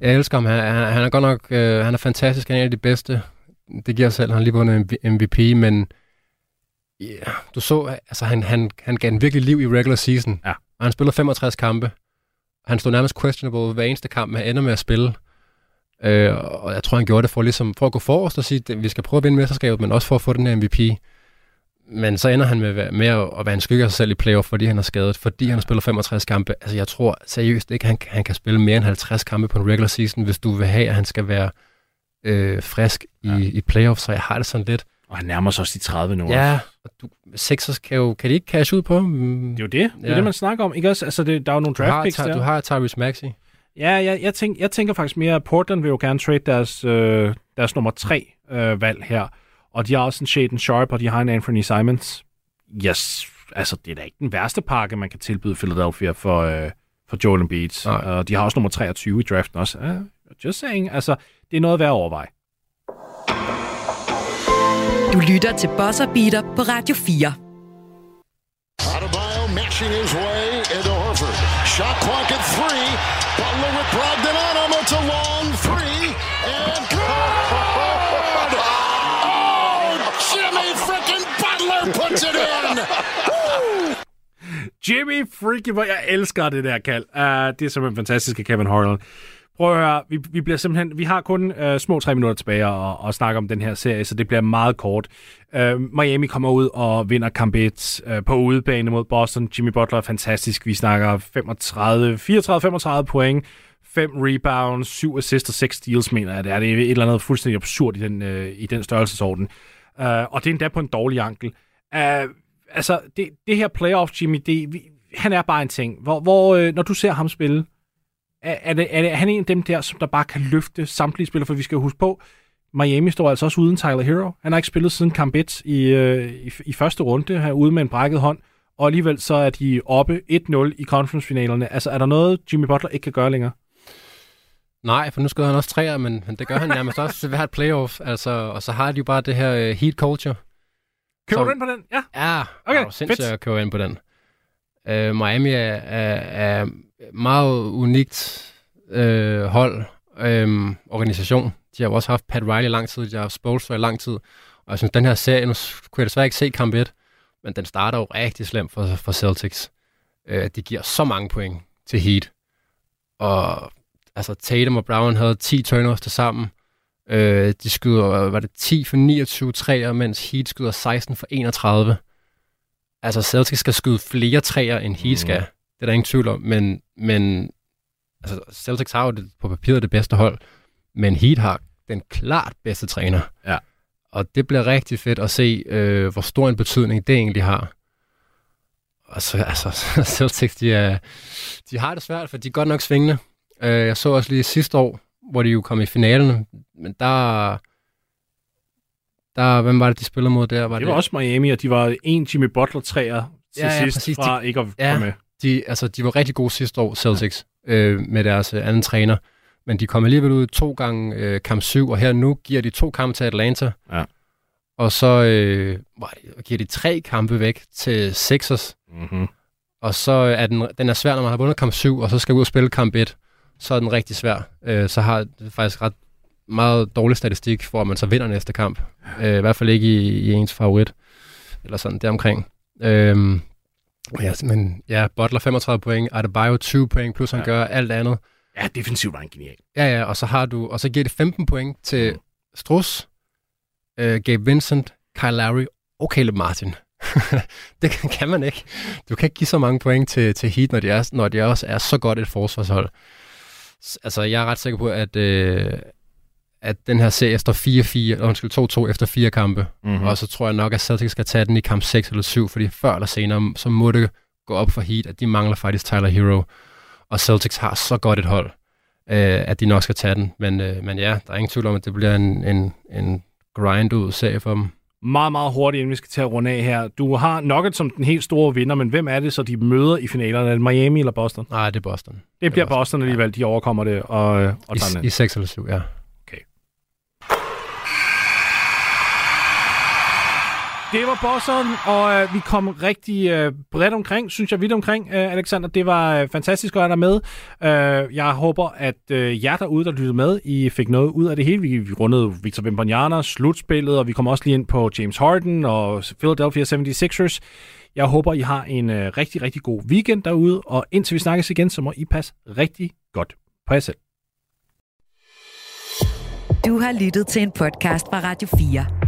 [SPEAKER 4] Jeg elsker ham. Han, han, han er godt nok øh, han er fantastisk. Han er en af de bedste. Det giver selv. Han lige vundet MVP, men yeah, du så, altså han, han, han gav den virkelig liv i regular season.
[SPEAKER 3] Ja.
[SPEAKER 4] Og han spillede 65 kampe. Han stod nærmest questionable hver eneste kamp, han ender med at spille. Øh, og jeg tror, han gjorde det for, ligesom, for at gå forrest og sige, at vi skal prøve at vinde mesterskabet, men også for at få den her MVP. Men så ender han med, med at være en skygge af sig selv i playoff, fordi han er skadet, fordi han har spillet 65 kampe. Altså jeg tror seriøst ikke, han, han kan spille mere end 50 kampe på en regular season, hvis du vil have, at han skal være øh, frisk i, ja. i playoff, så jeg har det sådan lidt.
[SPEAKER 3] Og han nærmer sig også de 30 nu.
[SPEAKER 4] Ja, og du, Sixers kan, jo, kan de ikke cash ud på? Mm,
[SPEAKER 3] Det er jo det. Det er
[SPEAKER 4] Ja.
[SPEAKER 3] det, man snakker om. Ikke også? Altså, det, der er jo nogle draft picks der.
[SPEAKER 4] du har Tyrese Maxey.
[SPEAKER 3] Ja, jeg, jeg, tænk, jeg tænker faktisk mere, at Portland vil jo gerne trade deres, øh, deres nummer tre øh, valg her. Og de har også en Shaden Sharp, og de har en Anthony Simons. Yes, altså det er da ikke den værste pakke, man kan tilbyde Philadelphia for, øh, for Joel Embiid. Og de har også nummer 23 i draften også. Uh, just saying, altså det er noget værd at overveje.
[SPEAKER 2] Du lytter til Bosser Beater på Radio 4.
[SPEAKER 7] Adebayo mashing his way into Horford. Shot clock at three. It!
[SPEAKER 3] Jimmy freaking, hvor jeg elsker det der kald. Uh, det er simpelthen fantastisk af Kevin Harlan. Prøv at høre, vi, vi, bliver simpelthen, vi har kun uh, små tre minutter tilbage at, at snakke om den her serie, så det bliver meget kort. Uh, Miami kommer ud og vinder kamp 1 uh, på udebane mod Boston. Jimmy Butler er fantastisk. Vi snakker 34-35 point, 5 rebounds, 7 assists og 6 steals, mener jeg. Det er, det er et eller andet fuldstændig absurd i den, uh, i den størrelsesorden. Uh, og det er endda på en dårlig ankel. Uh, altså, det, det her playoff, Jimmy, det, vi, han er bare en ting. Hvor, hvor øh, når du ser ham spille, er, er, det, er, det, er han en af dem der, som der bare kan løfte samtlige spillere? For vi skal huske på, Miami står altså også uden Tyler Hero. Han har ikke spillet siden kamp 1 i, øh, i, i første runde, her ude med en brækket hånd. Og alligevel så er de oppe 1-0 i conference-finalerne. Altså, er der noget, Jimmy Butler ikke kan gøre længere?
[SPEAKER 4] Nej, for nu skal han også træer, men, men det gør han nærmest også hvert playoff. Altså, og så har de jo bare det her øh, heat culture.
[SPEAKER 3] Køber du den på den? Ja.
[SPEAKER 4] Ja,
[SPEAKER 3] Okay,
[SPEAKER 4] er sindssygt
[SPEAKER 3] fedt.
[SPEAKER 4] at købe ind på den. Uh, Miami er, er, er meget unikt uh, hold, um, organisation. De har jo også haft Pat Riley lang tid, de har haft Spolstra i lang tid. Og jeg synes, den her serie, nu kunne jeg desværre ikke se kamp 1, men den starter jo rigtig slemt for, for Celtics. Uh, de giver så mange point til Heat. Og altså Tatum og Brown havde 10 turnovers til sammen. Øh, de skyder, var det 10 for 29 træer, mens Heat skyder 16 for 31. Altså Celtics skal skyde flere træer, end Heat skal. Det er der ingen tvivl om. Men, men altså, Celtics har jo det, på papiret det bedste hold, men Heat har den klart bedste træner.
[SPEAKER 3] Ja.
[SPEAKER 4] Og det bliver rigtig fedt at se, øh, hvor stor en betydning det egentlig har. Og så, altså, Celtics, de, er, de har det svært, for de er godt nok svingende. Øh, jeg så også lige sidste år, hvor de jo kom i finalen, men der... Der, hvem var det, de spillede mod der? Var
[SPEAKER 3] Det var også Miami, og de var en Jimmy Butler-træer til
[SPEAKER 4] Ja, ja,
[SPEAKER 3] sidst
[SPEAKER 4] præcis.
[SPEAKER 3] fra ikke at
[SPEAKER 4] Ja.
[SPEAKER 3] komme med.
[SPEAKER 4] de, altså, de var rigtig gode sidste år, Celtics, øh, med deres øh, anden træner. Men de kom alligevel ud to gange øh, kamp 7, og her nu giver de to kampe til Atlanta.
[SPEAKER 3] Ja.
[SPEAKER 4] Og så øh, giver de tre kampe væk til Sixers.
[SPEAKER 3] Mm-hmm.
[SPEAKER 4] Og så er den, den er svær, når man har vundet kamp 7, og så skal ud og spille kamp 1. Så er den rigtig svær. Øh, så har det faktisk ret meget dårlig statistik, for at man så vinder næste kamp. Øh, I hvert fald ikke i, i ens favorit. Eller sådan deromkring. Øhm, ja, men ja, Butler 35 point, Adebayo 20 point, plus han
[SPEAKER 3] Ja.
[SPEAKER 4] gør alt andet.
[SPEAKER 3] Ja, defensivt var han genial.
[SPEAKER 4] Ja, ja, og så har du, og så giver det 15 point til Struss, øh, Gabe Vincent, Kyle Lowry og Caleb Martin. det kan, kan man ikke. Du kan ikke give så mange point til, til Heat, når de, er, når de også er så godt et forsvarshold. Altså, jeg er ret sikker på, at, øh, at den her serie står 4-4, eller undskyld, 2-2 efter fire kampe.
[SPEAKER 3] Mhm.
[SPEAKER 4] Mm-hmm. Og så tror jeg nok, at Celtics skal tage den i kamp 6 eller 7, fordi før eller senere, så må det gå op for Heat, at de mangler faktisk Tyler Hero. Og Celtics har så godt et hold, øh, at de nok skal tage den. Men, øh, men ja, der er ingen tvivl om, at det bliver en, en, en grind ud serie for dem.
[SPEAKER 3] Meget, meget hurtigt, inden vi skal til at runde af her. Du har Nuggets som den helt store vinder, men hvem er det så, de møder i finalerne? Er det Miami eller Boston?
[SPEAKER 4] Nej, det er Boston.
[SPEAKER 3] Det bliver
[SPEAKER 4] Boston,
[SPEAKER 3] Boston alligevel. De overkommer det og, øh, og
[SPEAKER 4] I. I 6 eller 7, ja.
[SPEAKER 3] Det var bosseren, og øh, vi kom rigtig øh, bredt omkring, synes jeg, vidt omkring, øh, Alexander. Det var øh, fantastisk at have dig med. Øh, jeg håber, at øh, jer derude, der lyttede med, I fik noget ud af det hele. Vi, vi rundede Victor Wembanyama, slutspillet, og vi kom også lige ind på James Harden og Philadelphia 76ers. Jeg håber, I har en øh, rigtig, rigtig god weekend derude, og indtil vi snakkes igen, så må I passe rigtig godt på jer selv.
[SPEAKER 2] Du har lyttet til en podcast fra Radio 4.